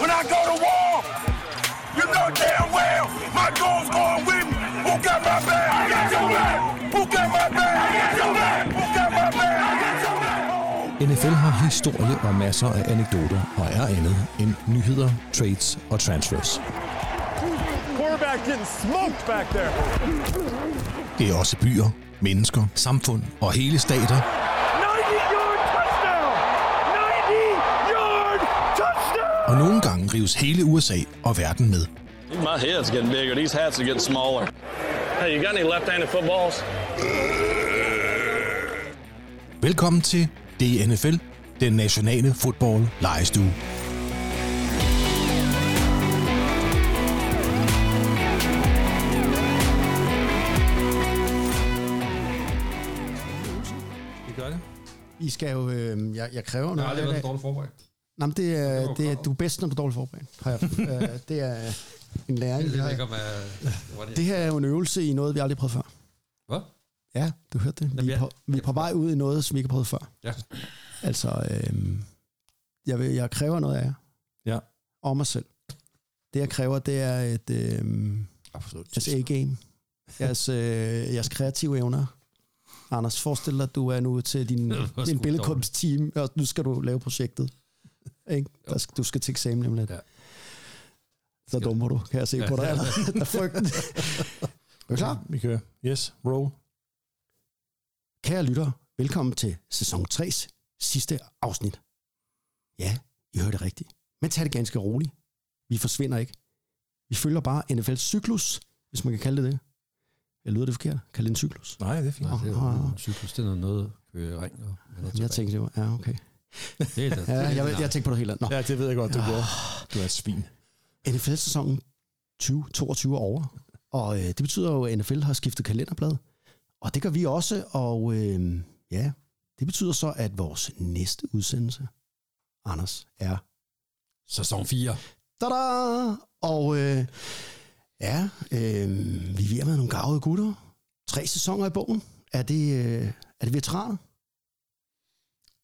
when I go to war. You know damn well my goal's going with me. Who got my back? I got your back. Who got my back? I got your back. Who got my back? I got your back. NFL har historie og masser af anekdoter og er andet end nyheder, trades og transfers. Quarterback getting smoked back there. Det er også byer, mennesker, samfund og hele stater, og nogle gange rives hele USA og verden med. My head's getting bigger. These hats are getting smaller. Hey, you got any left-handed footballs? Velkommen til DNFL, den nationale fodbold lejestue. I skal jo, øh, jeg, jeg kræver Jeg har noget. aldrig været det. så dårligt forberedt. Nå, men det er, det er, du er bedst, når du er dårligt forberedt. Har jeg, øh, det er en læring. Det jeg. om er det? her er jo en øvelse i noget, vi aldrig prøvet før. Hvad? Ja, du hørte det. Vi er, på, vi er på vej ud i noget, som vi ikke har prøvet før. Ja. Altså, øh, jeg, vil, jeg kræver noget af jer. Ja. Og mig selv. Det, jeg kræver, det er et, øh, jeres A-game. Jeres, øh, jeres kreative evner. Anders, forestil dig, at du er nu til din, din billedkunstteam, og nu skal du lave projektet. Ikke? Der skal, du skal til eksamen om lidt. Ja. Så dummer du, kan jeg se Ja. på dig. Der er frygten. Er du klar? Vi kører. Yes, roll. Kære lyttere, velkommen til sæson 3's sidste afsnit. Ja, I hørte rigtigt. Men tag det ganske roligt. Vi forsvinder ikke. Vi følger bare NFL's cyklus, hvis man kan kalde det det. Jeg lyder det forkert? Kalde det en cyklus? Nej, det er fint. Nej, det er jo en cyklus, det er noget køre ring og jeg tænkte, det var, ja, okay. Det er da, Ja, jeg, jeg tænkte på det helt andet. Nå, Ja, det ved jeg godt, du gjorde. Du er et svin. NFL-sæsonen 2022 er over, og øh, det betyder jo, at NFL har skiftet kalenderblad, og det gør vi også, og øh, ja, det betyder så, at vores næste udsendelse, Anders, er Sæson 4. Tada! Og øh, ja, øh, vi er ved at være nogle gavede gutter. Tre sæsoner i bogen. Er det, øh, er det veteraner?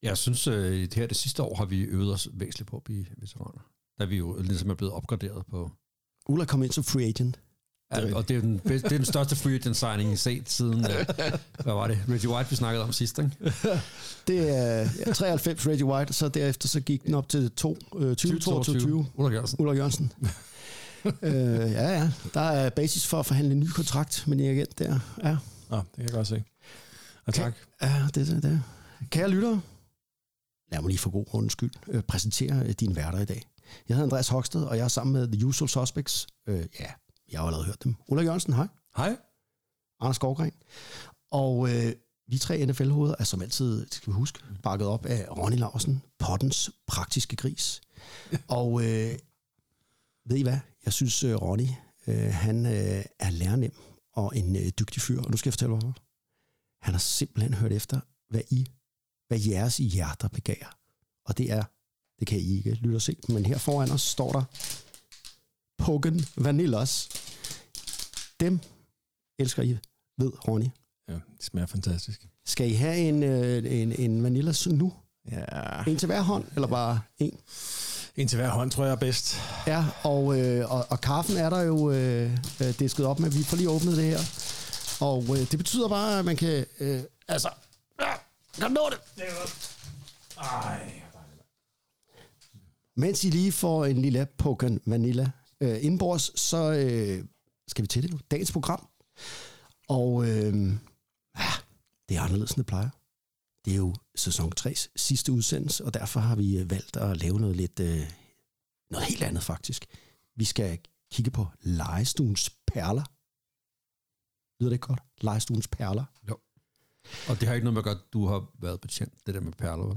Jeg synes, øh, det her det sidste år har vi øvet os væsentligt på at blive veteraner. Da vi jo ligesom er blevet opgraderet på... Ulla kom ind som free agent. Ja, og det er, den, det er den største free agent signing, I set siden... Øh, hvad var det? Reggie White, vi snakkede om sidst, ikke? Det er ja, 93 Reggie White, så derefter så gik den op til 2, øh, 20, 22, 20. Ulrik Jørgensen. Ulla Jørgensen. øh, ja, ja. Der er basis for at forhandle en ny kontrakt med en agent der. Ja, Nå, det kan jeg godt se. Og tak. ja det er det. Kære lyttere, lad mig lige for god ordens skyld øh, præsentere øh, dine værter i dag. Jeg hedder Andreas Hoksted, og jeg er sammen med The Usual Suspects. Øh, ja, jeg har allerede hørt dem. Ulla Jørgensen, hej. Hej. Anders Skovgren. Og øh, vi tre NFL-hoveder er som altid, skal vi huske, bakket op af Ronny Larsen, pottens praktiske gris. Og øh, ved I hvad? Jeg synes, øh, Ronny, øh, han øh, er lærernem og en øh, dygtig fyr. Og nu skal jeg fortælle hvorfor. Han har simpelthen hørt efter, hvad I, hvad jeres hjerter begærer. Og det er, det kan I ikke lytte og se, men her foran os står der Pokken Vanillas. Dem elsker I, ved Ronny. Ja, det smager fantastisk. Skal I have en, øh, en, en Vanillas nu? Ja. En til hver hånd, eller bare en? En til hver hånd, tror jeg er bedst. Ja, og, øh, og, og kaffen er der jo øh, øh, disket op med. Vi får lige åbnet det her. Og øh, det betyder bare, at man kan... Øh, altså... Kan du nå det? Mens I lige får en lille Pokken Vanilla øh, indbords, så øh, skal vi til det nu. Dagens program. Og øh, ja, det er anderledes, end det plejer. Det er jo sæson 3's sidste udsendelse, og derfor har vi øh, valgt at lave noget lidt... Øh, noget helt andet, faktisk. Vi skal kigge på legestuens perler. Lyder det ikke godt? Legestuens perler. Og det har ikke noget med at gøre, at du har været betjent, det der med perler, vel?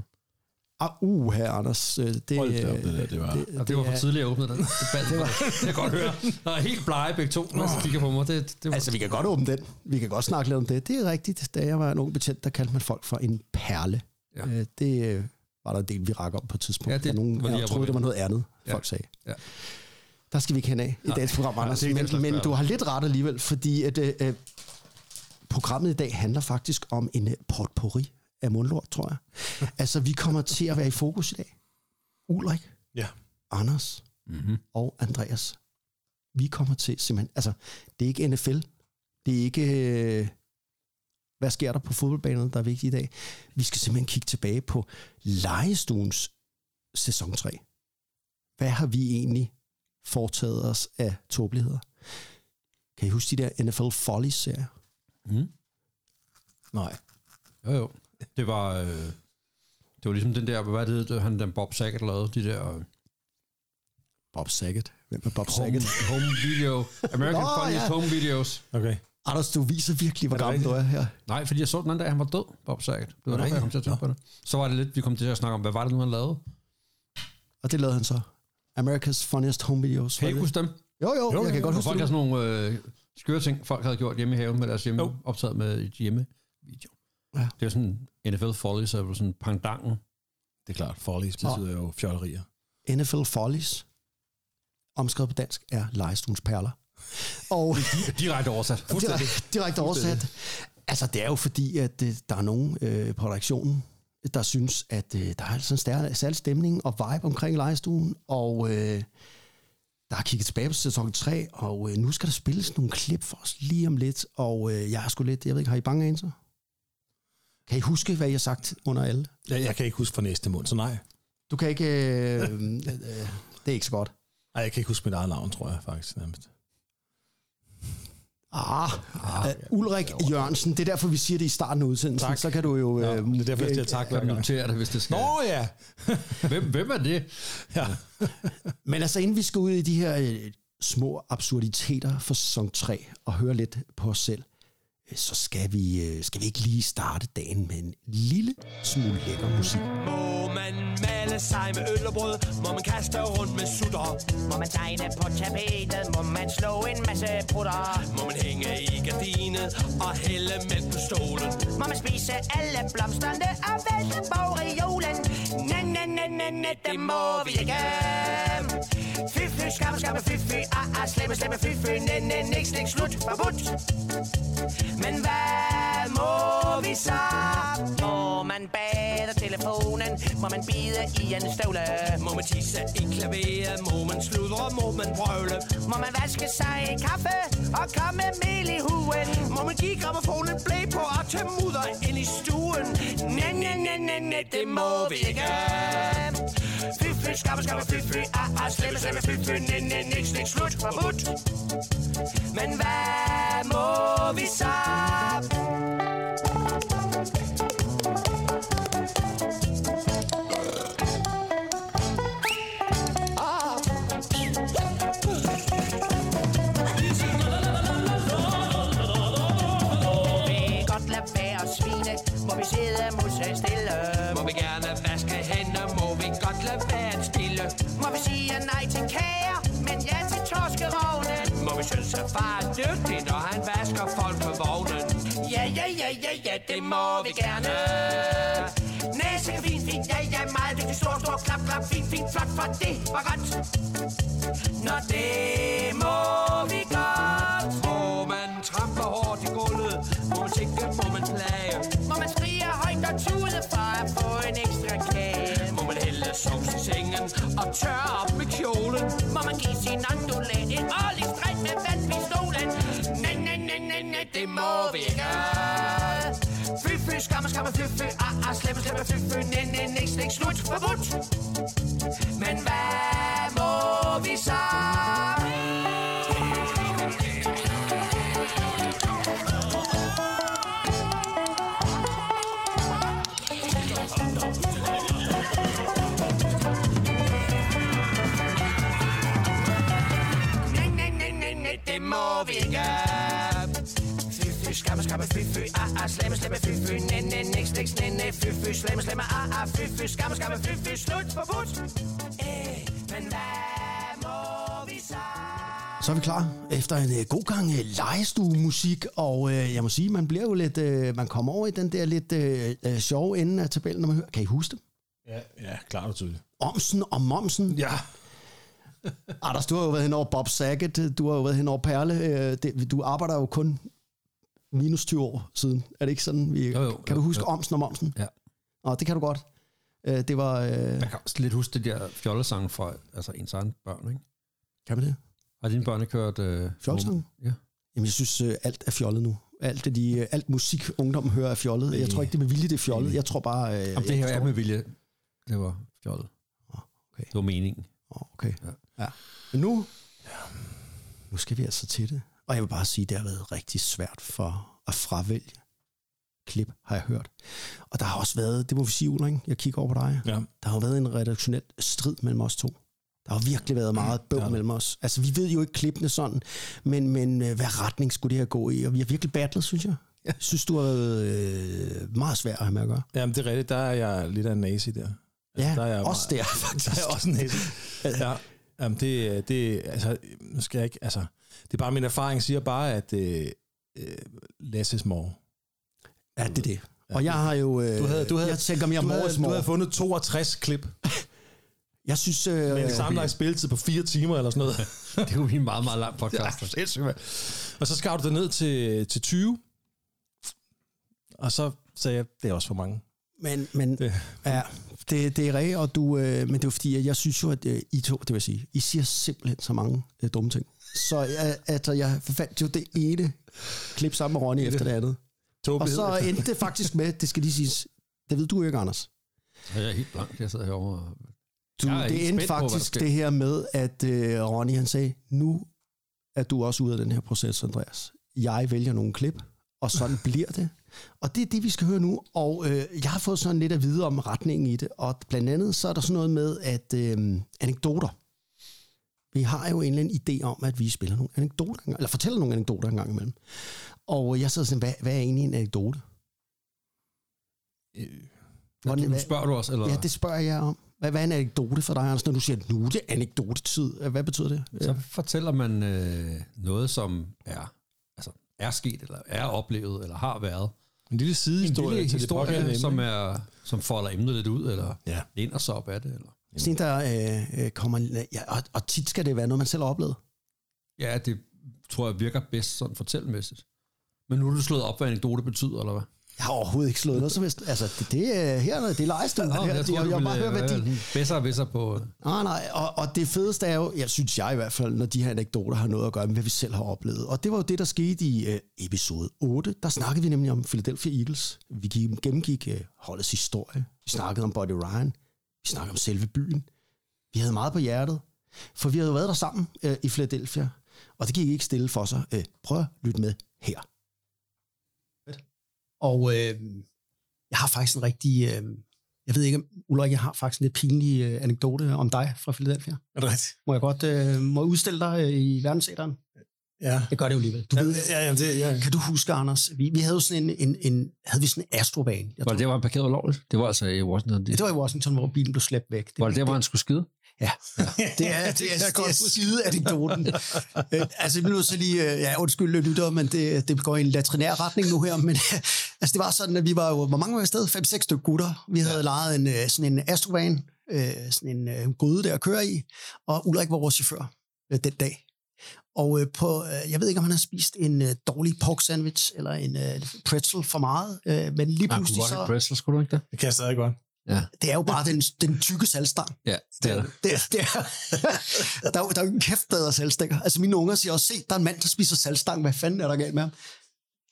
Ah, uh, her, Anders. øh, Det, Hold da op, det der, det var- Det, Og det var for er- tidligt at åbne den debat. Det, var, det kan jeg godt høre. Der er helt blege begge to, mens de kigger på mig. Det, det var, Altså, vi kan godt åbne den. Vi kan godt snakke lidt om det. Det er rigtigt. Da jeg var en ung betjent, der kaldte man folk for en perle. Ja. Ja. Det øh, var der en del, vi rakker op på et tidspunkt. Ja, Ja, det det nogen var jeg troede, det var noget andet, Ja. folk sagde. Ja. Der skal vi ikke hen af i dagens program, Anders. det er den Men, men du har lidt ret alligevel, fordi at, øh, øh, programmet i dag handler faktisk om en øh, potpourri af mundlort, tror jeg. altså, vi kommer til at være i fokus i dag. Ulrik, Ja. Anders, Mm-hmm. og Andreas. Vi kommer til simpelthen, altså det er ikke NFL, det er ikke, øh, hvad sker der på fodboldbanen, der er vigtigt i dag. Vi skal simpelthen kigge tilbage på legestuens sæson 3. Hvad har vi egentlig foretaget os af tåbeligheder? Kan I huske de der NFL Follies-serier? Mm. Nej. Jo, jo. Det var, øh, det var ligesom den der, hvad det hed, han den Bob Saget lavede, de der øh, Bob Saget. Hvem er Bob home, Saget? home video, American Nå, Funniest ja. Home Videos. Okay. Anders, du viser virkelig, hvor gammel du er her. Nej, fordi jeg så den anden dag, han var død, Bob Saget. Det var derfor, jeg kom til at tænke på det. Så var det lidt, vi kom til at snakke om, hvad var det nu, han lavede? Og det lavede han så. America's Funniest Home Videos. Kan I huske dem? Jo, jo, Jo, jeg kan godt huske folk har sådan nogle øh, skøre ting, folk havde gjort hjemme i haven med deres hjemme, Jo. optaget med et hjemmevideo. Ja. Det er sådan NFL Follies, er sådan pangdangen. Det er klart. Follies betyder jo fjollerier. NFL Follies, omskrevet på dansk, er legestuens perler. Og Direkte oversat. direkte, direkte oversat. Altså, det er jo fordi, at øh, der er nogen øh, på redaktionen, der synes, at øh, der er sådan en stærk, særlig stemning og vibe omkring legestuen, og øh, der er kigget tilbage på sæson 3, og øh, nu skal der spilles nogle klip for os lige om lidt, og øh, jeg er sgu lidt, jeg ved ikke, har I bange anelser? Kan I huske, hvad I har sagt under alle? Ja, jeg kan ikke huske fra næste måned, så nej. Du kan ikke... Øh, øh, øh, det er ikke så godt. Nej, jeg kan ikke huske mit eget navn, tror jeg faktisk nærmest. Ah, ah Ulrik Jørgensen, det er derfor, vi siger det i starten af udsendelsen. Tak. Så kan du jo... Ja, Øh, det er derfor, jeg siger tak hver gang. det, hvis det skal. Nå ja! Hvem, hvem er det? ja. Men altså, inden vi skal ud i de her øh, små absurditeter for sæson 3 og høre lidt på os selv, så skal vi, øh, skal vi ikke lige starte dagen med en lille smule lækker musik. Må man male sig med øl og brød? Må man kaste rundt med sutter? Må man tegne på tapetet, må man slå en masse brutter. Må man hænge i gardinet og hælde mælk på stolen? Må man spise alle blomsterne og vælte bogreolen. Næ, næ, næ, næ, næ, det må vi ikke. Fy, skamme, skamme, fy, ah, ah, slemme, slemme, fy, næ, næ, niks, niks, slut, forbudt. Men hvad må vi så? Må man bade telefonen? Må man bide i en støvle? Må man tisse i klaveret? Må man sludre? Må man brøle? Må man vaske sig i kaffe og komme mel i huen? Må man give gramofonen blæ på og tage mudder ind i stuen? Næ, næ, næ, næ, næ, det må vi ikke. Fy, fy, skabbe, skamme, fy, fy, ah, ah, slemme, slemme, fy, fy, næ, næ, niks, niks, slut, forbudt. Men hvad må vi så? Far er dygtig, når han vasker folk på vognen? Ja, ja, ja, ja, ja, det må vi gerne. Næse, fint, fint, ja, ja, meget dygtig, stor, stor, klap, klap, fint, fint, flot, for det var godt. Nå, det må vi godt. Må man trampe hårdt i gulvet? Må man tænke? Må man plage? Må man skrige højt og tude for at få en ekstra kage. Må man hælde sovs i sengen og tørre op med kjolen? Må man give sin det må vi ikke. Fy, fy, skamme, skamme, fy, fy, ah, ah, slemme, slemme, fy, fy, næ, næ, niks, slik, slut, forbudt. Men hvad må vi så? Skamme, fy, fy, ah, ah, slemme, slemme, fy, fy, næ, næ, niks, niks, næ, næ, fy, fy, slemme, slemme, ah, ah, fy, fy, skamme, skamme, fy, fy, slut, forbudt. Eh, men hvad må vi så? Så er vi klar efter en øh, god gang øh, legestue-musik, og øh, jeg må sige, man bliver jo lidt, øh, man kommer over i den der lidt øh, øh, sjove ende af tabellen, når man hører. Kan I huske det? Ja, ja klart og tydeligt. Omsen og Momsen. Ja. Anders, du har jo været hen over Bob Saget, du har jo været hen over Perle. Øh, det, du arbejder jo kun minus 20 år siden. Er det ikke sådan? Vi, Jo, jo, kan du jo, huske jo. Omsen og Momsen? Ja. Nå, det kan du godt. Øh, det var... Øh, Jeg kan også lidt huske det der fjollesang fra altså ens egen børn, ikke? kan man det? Har dine børn ikke hørt... Øh, Fjollesang? Ja. Jamen, jeg synes, øh, alt er fjollet nu. Alt, det, de, øh, alt musik, ungdom hører er fjollet. Jeg tror ikke, det er med vilje, det er fjollet. Jeg tror bare... Øh, Jamen, det her er med vilje. Det var fjollet. okay. Det var meningen. Åh, Okay. Ja. ja. Men nu, nu skal vi altså til det. Og jeg vil bare sige, det har været rigtig svært for at fravælge klip, har jeg hørt. Og der har også været, det må vi sige, Ulrik, jeg kigger over på dig. Ja. Der har jo været en redaktionel strid mellem os to. Der har virkelig været meget bøv ja. mellem os. Altså, vi ved jo ikke klippene sådan, men, men øh, hvad retning skulle det her gå i? Og vi har virkelig battlet, synes jeg. Jeg synes, du har været øh, meget svær at have med at gøre. Jamen, det er rigtigt. Der er jeg lidt af en nazi der. Ja, der er jeg også der, faktisk. Der er jeg også en nazi. Ja, jamen, det, det, altså, nu skal jeg ikke, altså, det er bare min erfaring siger bare, at øh, øh, less is more. Ja, det er det. Og jeg har jo... Øh, Du havde, du havde, jeg tænker mere du more havde, du havde fundet 62 klip Jeg synes... Øh, med en sammenlagt spilletid på fire timer eller sådan noget. Det er jo en meget, meget lang podcast. Ja. Og så skar du det ned til, til 20. Og så sagde jeg, det er også for mange. Men, men Det- ja, det, det er rigtigt, og du, øh, men det er fordi, at jeg synes jo, at øh, I to, det vil sige, I siger simpelthen så mange øh, dumme ting. Så jeg, at jeg fandt jo det ene klip sammen med Ronny efter det andet. Og Tåbelighed. så endte det faktisk med, det skal lige siges, det ved du ikke, Anders. Så jeg er helt blank. Jeg sidder herovre. og- Du, er det endte på, faktisk sker. det her med, at øh, Ronny han sagde, nu er du også ude af den her proces, Andreas. Jeg vælger nogle klip, og sådan bliver det. Og det er det, vi skal høre nu. Og øh, jeg har fået sådan lidt at vide om retningen i det. Og blandt andet så er der sådan noget med, at øh, anekdoter. Vi har jo en eller anden idé om, at vi spiller nogle anekdoter, eller fortæller nogle anekdoter en gang imellem. Og jeg sidder sådan, hvad, hvad er egentlig en anekdote? Hvordan- Nu spørger du os, eller? Ja, det spørger jeg om. Hvad, hvad er en anekdote for dig, Anders, når du siger, nu er det anekdotetid? Hvad betyder det? Så fortæller man øh, noget, som er, er sket, eller er oplevet, eller har været. En lille En sidehistorie lille til det pågældende historie, som, er, som folder emnet lidt ud, eller Ja. læner sig op af det. Eller. Sådan en, der øh, øh, kommer... Ja, og, og tit skal det være noget, man selv har oplevet. Ja, det tror jeg virker bedst sådan fortællemæssigt. Men nu er du slået op, hvad anekdote betyder, eller hvad? Jeg har overhovedet ikke slået noget som helst. Altså, det, det, er- her, det er lejestuen. Nå, her, jeg tror, jeg, jeg, bare høre, hvad de... være bedre og bedre på... Nej, nej, og, og det fedeste er jo, jeg synes jeg i hvert fald, når de her anekdoter har noget at gøre med, hvad vi selv har oplevet. Og det var jo det, der skete i øh, episode 8. Der snakkede vi nemlig om Philadelphia Eagles. Vi gik, gennemgik øh, holdets historie. Vi snakkede om Buddy Ryan. Vi snakkede om selve byen. Vi havde meget på hjertet. For vi havde jo været der sammen øh, i Philadelphia. Og det gik ikke stille for sig. Øh, prøv at lytte med her. Og øh, jeg har faktisk en rigtig... Øh, jeg ved ikke, Ulrik, jeg har faktisk en lidt pinlig øh, anekdote om dig fra Philadelphia. Er det rigtigt? Må jeg godt øh, må jeg udstille dig øh, i verdensæderen? Ja. Jeg gør det jo alligevel. Du ved, Ja, ja, det, ja. kan du huske, Anders? Vi, vi havde jo sådan en, en, en, havde vi sådan en astrobane. Jeg Var det der, hvor han parkerede ulovligt? Det var altså i Washington. det var i Washington, hvor bilen blev slæbt væk. Var det der, hvor han skulle skide? Ja, det er, det er, det er, det er skide anekdoten. Øh, altså, vi nødt til lige, øh, ja, undskyld lytter, men det, det går i en latrinær retning nu her, men altså, det var sådan, at vi var jo, hvor mange var vi afsted? Fem-seks stykker gutter. Vi havde ja. lejet en, øh, sådan en Astrovan, øh, sådan en øh, gryde der at køre i, og Ulrik var vores chauffør øh, den dag. Og øh, på, øh, jeg ved ikke, om han har spist en øh, dårlig pork sandwich, eller en øh, pretzel for meget, øh, men lige pludselig kunne godt så, have Bristol, skulle du ikke det? Det kan jeg stadig godt. det er jo bare den, den tykke salgstang. Ja, det er det. Det, det er, der, er der er jo en kæft bedre salgstænger. Altså mine unger siger også, se, der er en mand, der spiser salgstang. Hvad fanden er der galt med ham?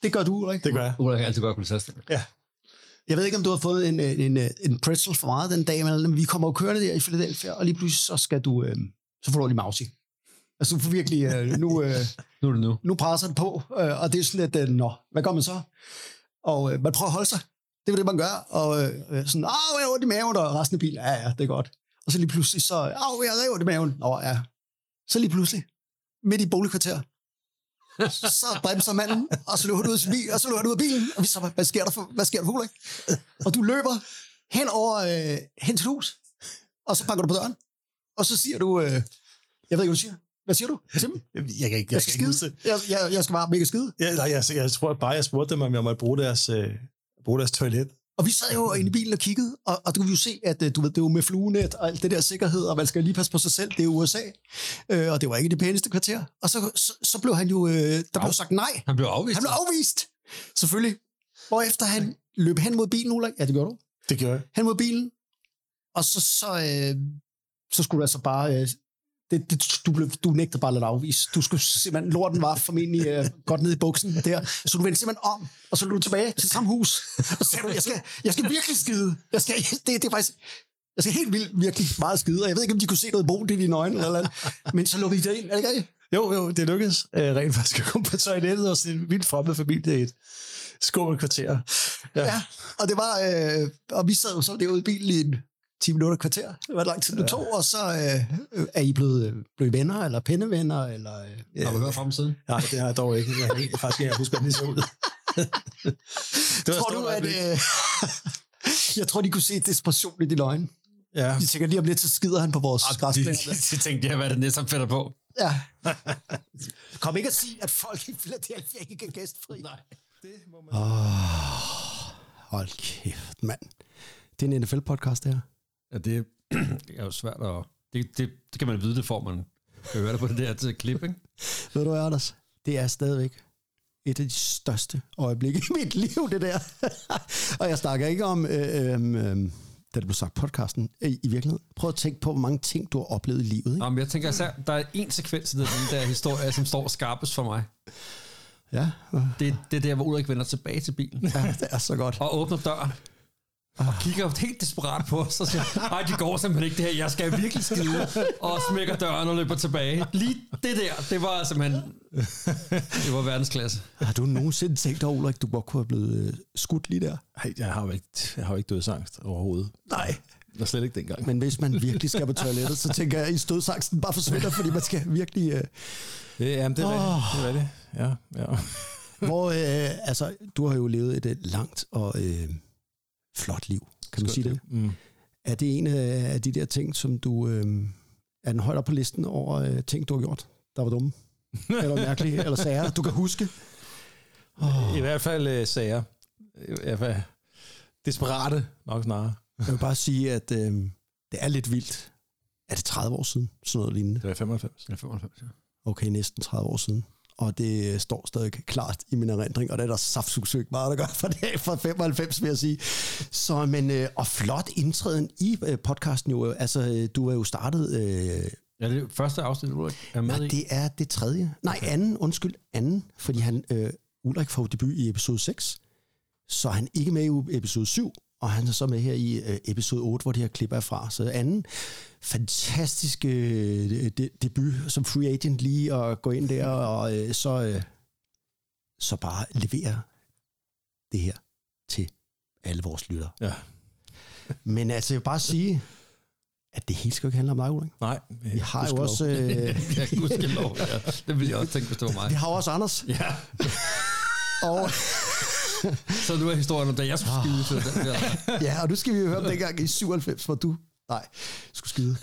Det gør du, ikke? Det gør jeg. Ulrik kan altid godt kunne sætte Jeg ved ikke, om du har fået en, en, en, pretzel for meget den dag, men vi kommer jo kørende der i Philadelphia, og lige pludselig så skal du, øh, så får du lige mausi. Altså du får virkelig, øh, nu, øh, Nu er det nu. nu presser det på, øh, og det er sådan lidt, øh, nå, hvad gør man så? Og øh, man prøver at holde sig. Det er det, man gør. Og øh, øh, sådan, åh, jeg har ondt i maven, og resten af bilen, ja, ja, det er godt. Og så lige pludselig, så, åh, jeg har ondt i maven. Nå, ja. Så lige pludselig, midt i boligkvarter, så bremser manden, og så løber du ud af bilen, og så løber du ud af bilen, og vi så, hvad sker der for, hvad sker der for Ulrik? Og du løber hen over, øh, hen til hus, og så banker du på døren, og så siger du, øh, jeg ved ikke, hvad du siger. Hvad siger du? Simpelthen. Jeg kan ikke, Jeg jeg skal ikke skide. Jeg, jeg, jeg skal bare mega skide. Ja, nej, jeg, jeg, tror bare, jeg spurgte dem, om jeg måtte bruge deres, øh, bruge deres toilet. Og vi sad jo inde i bilen og kiggede, og, og du kunne jo se, at øh, du ved, det var med fluenet og alt det der sikkerhed, og man skal lige passe på sig selv, det er USA, øh, og det var ikke det pæneste kvarter. Og så, så, så blev han jo, øh, der blev sagt nej. Han blev afvist. Han blev afvist, selvfølgelig. Hvorefter han løb hen mod bilen, Ulrik. Ja, det gjorde du. Det gjorde jeg. Hen mod bilen, og så, så, øh, så skulle du altså bare... Øh, det, det, du, blev, du nægtede bare at lade afvise. Du skulle simpelthen, lorten var formentlig øh, godt ned i buksen der, så du vendte simpelthen om, og så løb du tilbage til samme hus, og så sagde du, jeg skal, jeg skal virkelig skide. Jeg skal, det, det er faktisk, jeg skal helt vildt virkelig meget skide, og jeg ved ikke, om de kunne se noget bo i dine øjne, eller, eller andet. men så lukkede I det ind, er det ikke? Jo, jo, det lykkedes øh, rent faktisk at komme på toilettet og se en vildt fremmed familie i et kvarter. Ja. ja, og det var, øh, og vi sad jo så derude i bilen i en 10 minutter kvarter. Det var lang tid, det tog, og så øh, er I blevet, blevet venner, eller pennevenner, eller... Øh, Har du hørt fra dem siden? Nej, det har jeg dog ikke. Jeg har faktisk ikke husker, hvordan det så ud. det var tror du, at... Øh, jeg tror, de kunne se desperation i dine øjne. Ja. De tænker lige om lidt, så skider han på vores græsplæne. De, de tænkte, jeg, hvad det næste, han finder på? Ja. Kom ikke at sige, at folk i Philadelphia ikke er gæstfri. Nej. Det må man... Oh, hold kæft, mand. Det er en NFL-podcast, det her. Ja, det, er jo svært at... Det, det, det kan man vide, det får man kan høre det på det der til klip, ikke? Ved du Anders? Det er stadigvæk et af de største øjeblikke i mit liv, det der. og jeg snakker ikke om, øh, øh, da det blev sagt podcasten, i, i virkeligheden. Prøv at tænke på, hvor mange ting, du har oplevet i livet. Ikke? Nå, men jeg tænker især, der er en sekvens i den der historie, som står skarpest for mig. Ja. Det, det er der, hvor Ulrik vender tilbage til bilen. Ja, det er så godt. Og åbner døren. Og kigger helt desperat på os og siger, nej, det går simpelthen ikke det her, jeg skal virkelig skide. Og smækker døren og løber tilbage. Lige det der, det var simpelthen, det var verdensklasse. Har du nogensinde tænkt dig, Ulrik, du godt kunne have blevet øh, skudt lige der? Nej, jeg har jo ikke, jeg har jo ikke dødsangst overhovedet. Nej. Det var slet ikke dengang. Men hvis man virkelig skal på toilettet, så tænker jeg, at i stødsangsten bare forsvinder, fordi man skal virkelig... Øh, det, jamen, det er rigtigt. Det er rigtigt. Ja, ja. hvor, øh, altså, du har jo levet et, et langt og øh, flot liv, kan man Skønt sige det? Mm. Er det en af af de der ting, som du... Øh, er den højt op på listen over øh, ting, du har gjort, der var dumme? eller mærkelige, eller sager, du kan huske? Oh. I hvert fald øh, sager. I hvert fald desperate nok snarere. Jeg vil bare sige, at øh, det er lidt vildt. Er det 30 år siden? Sådan noget lignende. Det var 95. Ja, 95, ja. Okay, næsten 30 år siden. Og det øh, står stadig klart i min erindring, og det er der saftsugsøgt meget, der gør for det fra 95, vil jeg sige. Så, men, øh, og flot indtræden i øh, podcasten jo. Altså, du er jo startet... Øh, Ja, det er første afsnit, Ulrik er med nej, i. det er det tredje. Nej, anden, undskyld, anden, fordi han, øh, Ulrik får debut i episode 6, så er han ikke med i episode 7, og han er så med her i øh, episode 8, hvor det her klip er fra. Så anden fantastisk øh, de, debut som free agent lige at gå ind der og øh, så, øh, så bare levere det her til alle vores lyttere. Ja. Men altså, jeg vil bare sige, at det hele skal ikke handle om dig, Ulrik. Nej. Vi har jo også... Øh, ja, gudskelov. Ja. Det ville jeg også tænke, hvis det var mig. vi har også Anders. Ja, Og, så nu er historien om, da jeg skulle skide til den der. ja, og nu skal vi jo høre om dengang i 97, hvor du... Nej, skulle skide.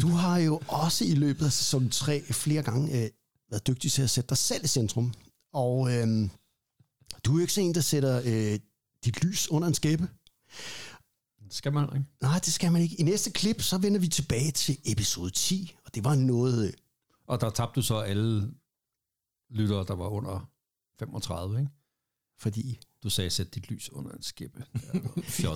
Du har jo også i løbet af sæson 3 flere gange øh, været dygtig til at sætte dig selv i centrum. Og øh, du er jo ikke sådan en, der sætter øh, dit lys under en skæbe. Skal man, ikke? Nej, det skal man ikke. I næste klip, så vender vi tilbage til episode 10, og det var noget... Øh, Og der tabte du så alle lyttere, der var under 35, ikke? Fordi Du sagde, sæt dit lys under en skæppe.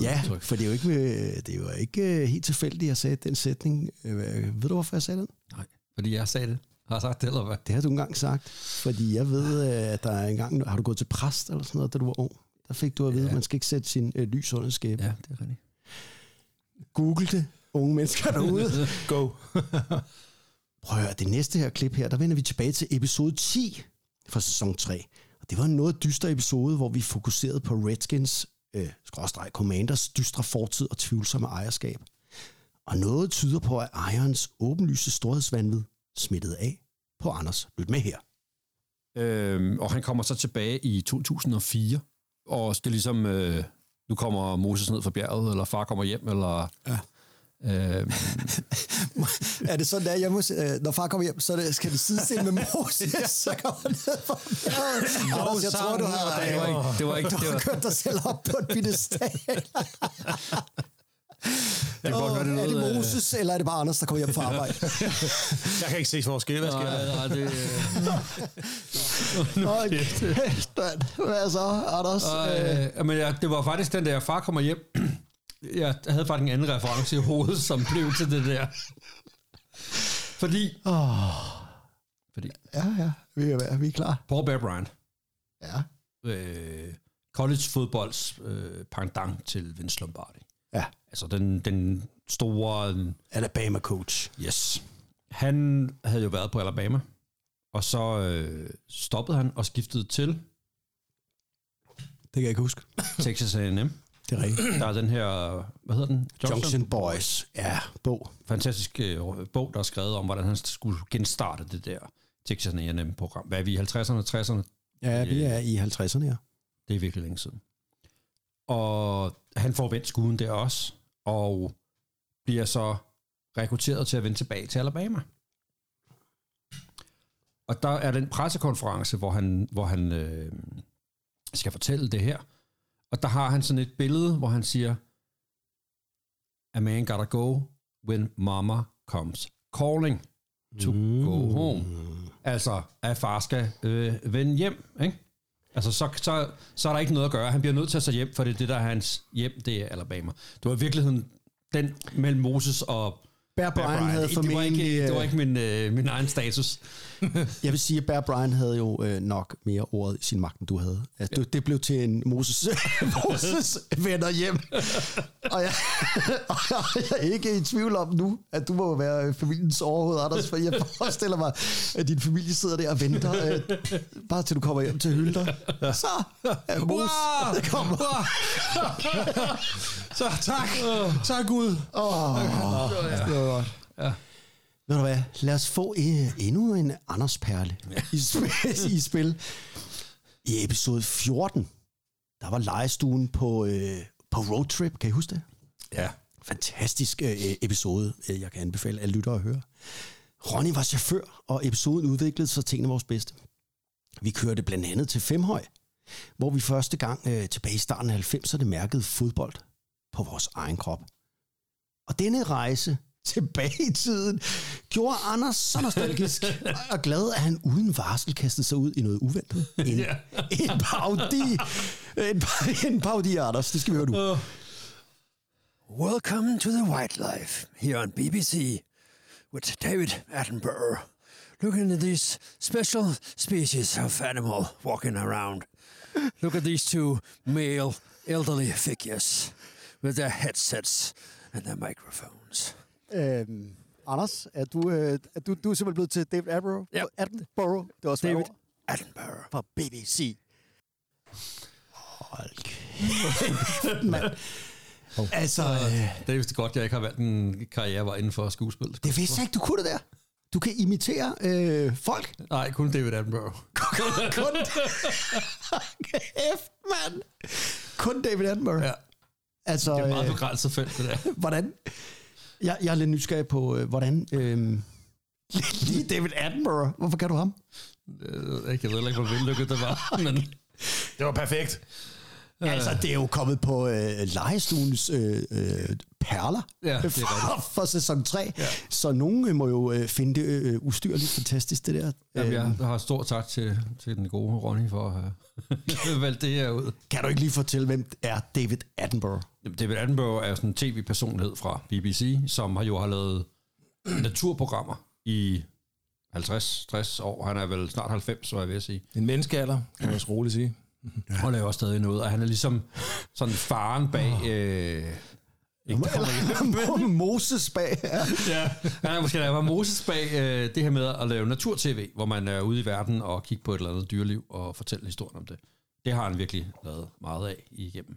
Ja, for det er jo ikke, øh, det er jo ikke øh, helt tilfældigt, at jeg sagde den sætning. Øh, Ved du, hvorfor jeg sagde den? Nej, fordi jeg sagde det. Har jeg sagt det, eller hvad? Det har du engang sagt. Fordi jeg ved, øh, at der er engang... Har du gået til præst eller sådan noget, da du var ung? Der fik du at vide, Ja. at man skal ikke sætte sin øh, lys under skæbe. Ja. Ja, det er rigtigt. Google det, unge mennesker derude. Go. Prøv at høre, det næste her klip her, der vender vi tilbage til episode 10 fra sæson 3. Og det var en noget dyster episode, hvor vi fokuserede på Redskins, øh, skråstreg Commanders, dystre fortid og tvivlsomme ejerskab. Og noget tyder på, at ejerens åbenlyse storhedsvandvid smittede af på Anders. Lyt med her. Øhm, og han kommer så tilbage i 2004, og det er ligesom, øh, nu kommer Moses ned fra bjerget, eller far kommer hjem, eller... Ja. Øhm, Er det sådan, der, jeg må, øh, når far kommer hjem, så er det, skal det sidestille med Moses, så kommer han ned fra. Anders, jeg tror, du har, det var ikke, det var ikke, du det har kørt dig selv op på et pedestal. det var godt, være, er det det noget, Moses, eller er det bare Anders, der kommer hjem fra arbejde? Jeg kan ikke se forskel. Hvad sker der? Nej, nej, det, øh, Åh, kæft, mand. Hvad så, Anders? Øh, øh, men ja, det var faktisk den der, far kommer hjem, Jeg havde faktisk en anden reference i hovedet, som blev til det der. Fordi... Oh. Fordi... Ja, ja, vi er, vi er klar. Paul Bear Bryant. Ja. Øh, college fodbolds øh, pendant til Vince Lombardi. Ja. Altså den, den store... Alabama coach. Yes. Han havde jo været på Alabama, og så øh, stoppede han og skiftede til Det kan jeg ikke huske. Texas A&M. Det er rigtigt. Der er den her, hvad hedder den? Junction Boys. Ja, bog. Fantastisk øh, bog, der er skrevet om, hvordan han skulle genstarte det der Texas A&M-program. Hvad er vi i 50'erne, 60'erne? Ja, vi er i 50'erne, ja. Det er virkelig længe siden. Og han får vendt skuden der også, og bliver så rekrutteret til at vende tilbage til Alabama. Og der er den pressekonference, hvor han, hvor han øh, skal fortælle det her. Og der har han sådan et billede, hvor han siger, A man gotta go when mama comes calling to mm. go home. Altså, at far skal øh, vende hjem, ikke? Altså, så, så, så er der ikke noget at gøre. Han bliver nødt til at tage hjem, for det er det, der er hans hjem, det er Alabama. Det var i virkeligheden den mellem Moses og Bear Bryant havde det, var ikke, det var øh, ikke min, øh, min egen status. Jeg vil sige, at Bear Bryant havde jo øh, nok mere ordet i sin magt, end du havde. Altså, det, det blev til en Moses, Moses vender hjem. og, jeg, og jeg er ikke i tvivl om nu, at du må være familiens overhoved, Anders, for jeg forestiller mig, at din familie sidder der og venter, øh, bare til du kommer hjem til hylder. Så er Moses, Hurra! det kommer. Så tak. Tak Gud. Åh, det var godt. Ja. Ved du hvad, lad os få øh, endnu en Anders Perle i, spil, i spil. I episode 14, der var legestuen på, øh, på roadtrip, kan I huske det? Ja. Fantastisk øh, episode, øh, jeg kan anbefale alle lyttere at høre. Ronny var chauffør, og episoden udviklede sig til en af vores bedste. Vi kørte blandt andet til Femhøj, hvor vi første gang øh, tilbage i starten af 90'erne mærkede fodbold på vores egen krop. Og denne rejse tilbage i tiden gjorde Anders så nostalgisk og glad, at han uden varsel kastede sig ud i noget uventet. En, en parodi. En, en parodi, Anders. Det skal vi høre nu. Welcome to the Wildlife here on BBC with David Attenborough. Looking at this special species of animal walking around. Look at these two male elderly figures with their headsets and their microphones. Øhm, Anders, er du, øh, er du, du er simpelthen blevet til David Attenborough? Ja. Attenborough. Det var også David Attenborough. fra BBC. Hold kæft, mand. Altså, øh, Det er vist godt, jeg ikke har valgt en karriere inden for skuespil. det vidste jeg ikke, du kunne det der. Du kan imitere øh, folk. Nej, kun David Attenborough. Kun kæft, mand. Kun David Attenborough. Ja. Altså, Det er meget øh, begrænset felt, det der. hvordan... Jeg, jeg er lidt nysgerrig på, øh, hvordan... Øh, lige David Attenborough. Hvorfor kan du ham? Jeg ved ikke, hvor vellykket det var, men... Det var perfekt. Altså, det er jo kommet på øh, legestuens øh, øh, perler Ja, det er for, for sæson 3. Ja. Så nogen øh, må jo øh, finde det øh, ustyrligt fantastisk, det der. Jamen, Øh, jeg har stor tak til, til den gode Ronny for at have valgt det her ud. Kan du ikke lige fortælle, hvem er David Attenborough? Jamen, David Attenborough er sådan en tv-personlighed fra BBC, som har jo har lavet naturprogrammer i 50-60 år. Han er vel snart 90, så jeg vil sige. En menneskealder, kan man også roligt sige. Og laver stadig noget, og han er ligesom sådan faren bag... Øh, ikke Moses bag. Ja. ja, han er måske der var Moses bag øh, det her med at lave natur-tv, hvor man er ude i verden og kigge på et eller andet dyreliv og fortælle historien om det. Det har han virkelig lavet meget af igennem.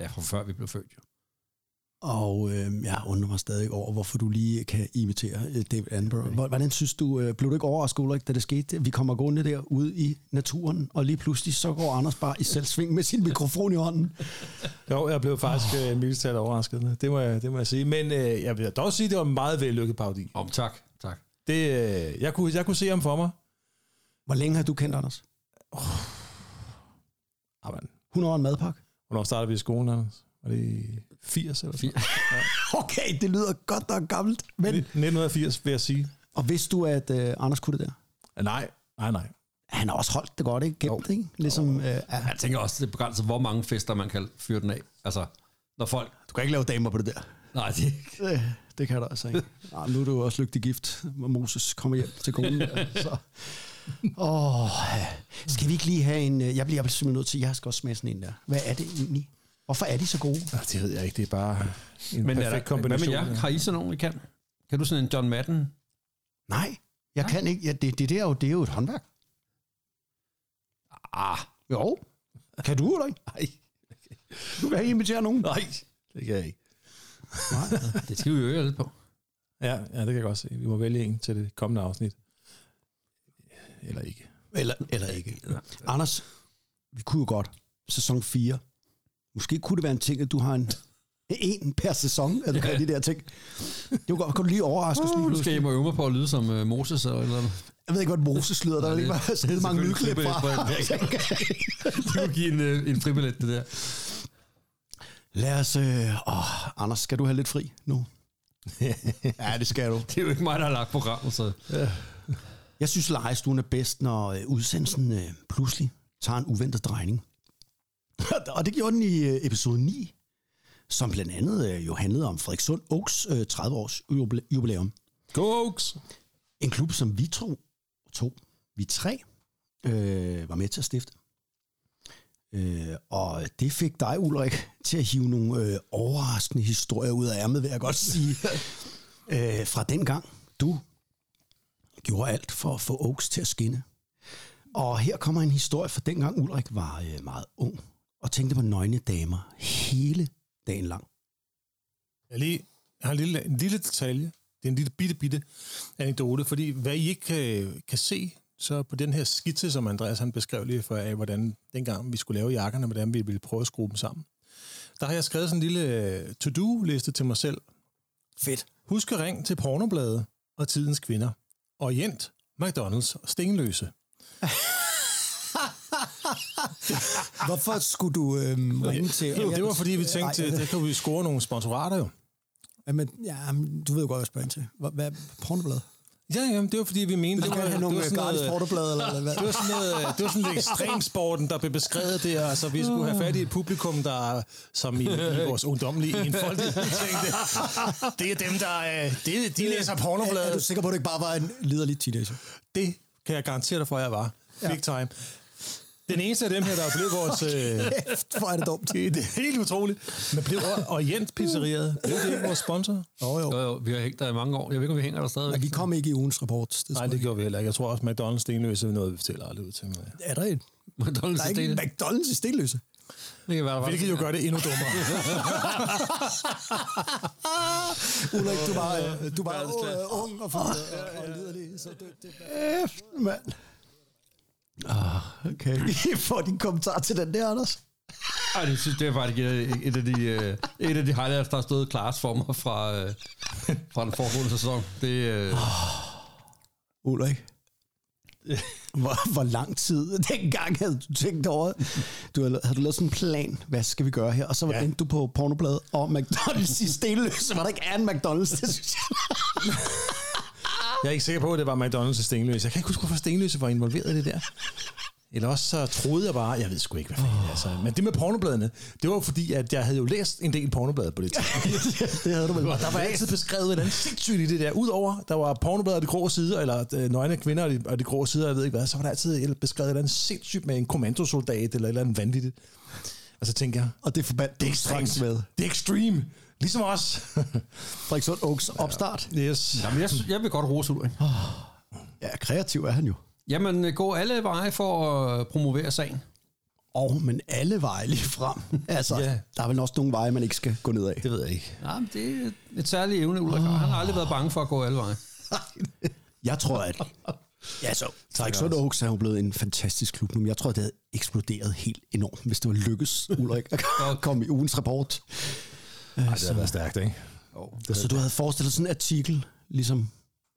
Ja, fra før vi blev født jo. Og øh, jeg undrer mig stadig over, hvorfor du lige kan imitere øh, David Attenborough. Hvor- Hvordan synes du, øh, blev du ikke overrasket, Ulrik, da det skete? Vi kommer gående der ude i naturen, og lige pludselig så går Anders bare i selvsving med sin mikrofon i hånden. Jo, jeg blev faktisk oh. mildest talt overrasket. Det må, jeg, det må jeg sige. Men øh, jeg vil dog sige, at det var en meget vellykket parodi. Om tak, tak. Det, øh, jeg, kunne, jeg kunne se ham for mig. Hvor længe har du kendt Anders? Jamen, 100 år en madpakke? hvornår startede vi i skolen, Anders? Var det i 80 eller sådan? Okay, det lyder godt nok gammelt. Men, 1980, vil jeg sige. og vidste du, at øh, Anders kunne det der? Nej, nej, nej. Han har også holdt det godt, ikke? Gemt, ikke? Ligesom, øh, ja. Jeg tænker også, det er begrænset, hvor mange fester man kan fyre den af. Altså, når folk... Du kan ikke lave damer på det der. Nej, det, Det, det kan du altså ikke. Nej, nu er du også lygtig gift, når Moses kommer hjem til konen. Der, så. Åh, skal vi ikke lige have en... øh, Jeg bliver simpelthen nødt til, jeg skal også smage sådan en der. Hvad er det egentlig? Hvorfor er de så gode? Ah, Det ved jeg ikke, det er bare en men er perfekt der, kombination. Hvad med jer? Har I sådan nogen, I kan? Kan du sådan en John Madden? Nej, jeg kan ikke. Ja, det, det, der er jo, det er jo et håndværk. Ah, Jo. Kan du eller ikke? Nej, Du kan ikke invitere nogen. nej, det kan jeg ikke. det skal vi jo øve lidt på. Ja, ja, det kan jeg godt se. Vi må vælge en til det kommende afsnit. Eller ikke. Eller, eller ikke. Anders, vi kunne jo godt. Sæson 4. Måske kunne det være en ting, at du har en, en per sæson, at du kan de der ting. Det var godt. Kan du lige overraske os lige Nu skal pludselig? jeg øve mig på at lyde som uh, Moses eller eller. Jeg ved ikke, hvad Moses lyder. Der er det- bare skide mange lydklip fra. Det kunne give en, øh, en fribillet, det der. Lad os... Øh, åh, Anders, skal du have lidt fri nu? ja, det skal du. Det er jo ikke mig, der har lagt programmet, så... Jeg synes, lejestuen er bedst, når udsendelsen øh, pludselig tager en uventet drejning. Og det gjorde den i øh, episode 9, som blandt andet øh, jo handlede om Frederikssund Oaks øh, 30-års jubile- jubilæum. Go Oaks! En klub, som vi to, to vi tre, øh, var med til at stifte. Øh, og det fik dig, Ulrik, til at hive nogle øh, overraskende historier ud af ærmet, vil jeg godt sige. øh, fra den gang, du gjorde alt for at få Oaks til at skinne. Og her kommer en historie fra dengang Ulrik var øh, meget ung og tænkte på nøgne damer hele dagen lang. Jeg, lige, jeg har en lille, en lille detalje. Det er en lille bitte, bitte anekdote, fordi hvad I ikke kan, kan se, så på den her skitse, som Andreas han beskrev lige for af, hvordan dengang vi skulle lave jakkerne, hvordan vi ville prøve at skrue dem sammen, der har jeg skrevet sådan en lille øh, to-do-liste til mig selv. Fedt. Husk at ringe til pornobladet og tidens kvinder. Orient, McDonald's og Stenløse. Hvorfor skulle du øh, ringe til... Jo, det var fordi, vi tænkte, Ej, der kan vi score nogle sponsorater jo. Men, ja, men du ved jo godt, hvad jeg spørger ind til. Hvad, hvad pornoblad? Ja, jamen, det var fordi, vi mente, Du det kan var, have nogle det var sådan gratis noget, pornoblad, eller, eller hvad? Det var sådan noget, det var sådan lidt ekstremsporten, der blev beskrevet der. Altså, vi skulle have fat i et publikum, der, som i, i vores ungdomlige enfoldighed tænkte, det er dem, der, øh, det, de læser Er, er du sikker på, at det ikke bare var en liderlig teenager? Det kan jeg garantere dig for, at jeg var. Big time. Den eneste af dem her, der er blevet vores... Øh, Hvor er det dumt. det, er helt utroligt. Men blev Orient Pizzeriet, blev det ikke vores sponsor? Jo, jo. Jo, jo, vi har hængt der i mange år. Jeg ved ikke, om vi hænger der stadigvæk. Men vi kom ikke i ugens rapport. Det Nej, det gjorde vi heller ikke. Jeg tror også, McDonald's Stenløse er noget, vi fortæller aldrig ud til mig. er der en. McDonald's Der er ikke McDonald's i Stenløse. det kan være. Hvilket jo gør det endnu dummere. Ulrik, du var, øh, du var øh, ung og, for, og, og liderlig. Så det, det, mand. Ah, okay. Vi får din kommentar til den der, Anders. Ej, det synes det er faktisk et, et af de, øh, et af de highlights, der har stået klart for mig fra, øh, fra den foregående sæson. Det, øh, Ulrik. Hvor, hvor lang tid dengang havde du tænkt over? Du havde, havde du lavet sådan en plan, hvad skal vi gøre her? Og så ja. Ja. endte du på pornobladet og McDonald's i Stenløse. Var der ikke er en McDonald's? Det synes jeg. Jeg er ikke sikker på, at det var McDonald's og Stenløse. Jeg kan ikke huske, hvorfor Stenløse var involveret i det der. Eller også så troede jeg bare, jeg ved sgu ikke, hvad fanden oh. altså. Men det med pornobladene, det var fordi, at jeg havde jo læst en del pornoblade på det tidspunkt. det havde du vel. Og der var altid beskrevet andet sindssygt i det der. Udover, der var pornobladet og de grå sider, eller øh, nøgne kvinder og de, og de grå sider, jeg ved ikke hvad, så var der altid et- beskrevet andet sindssygt med en kommandosoldat, eller et eller andet vanvittigt. Og så tænker jeg, Og det forbandt det er straks ekstremt. med. Det er extreme. Ligesom os. Frederikssund Oaks opstart. yes. jamen, jeg, jeg vil godt rose Ulrik. Ja, kreativ er han jo. Jamen, øh, gå alle veje for at promovere sagen. Og men alle veje lige frem. Altså, Ja. der er vel også nogle veje, man ikke skal gå ned af. Det ved jeg ikke. Ja, men det er et særligt evne, Ulrik. har. Han har aldrig været bange for at gå alle veje. Jeg tror, at... Ja, så Frederikssund Oaks er jo blevet en fantastisk klub nu, men jeg tror, det havde eksploderet helt enormt, hvis det var lykkes, Ulrik, at komme i ugens rapport. Ej, det har været stærkt, ikke? Så du havde forestillet sådan en artikel, ligesom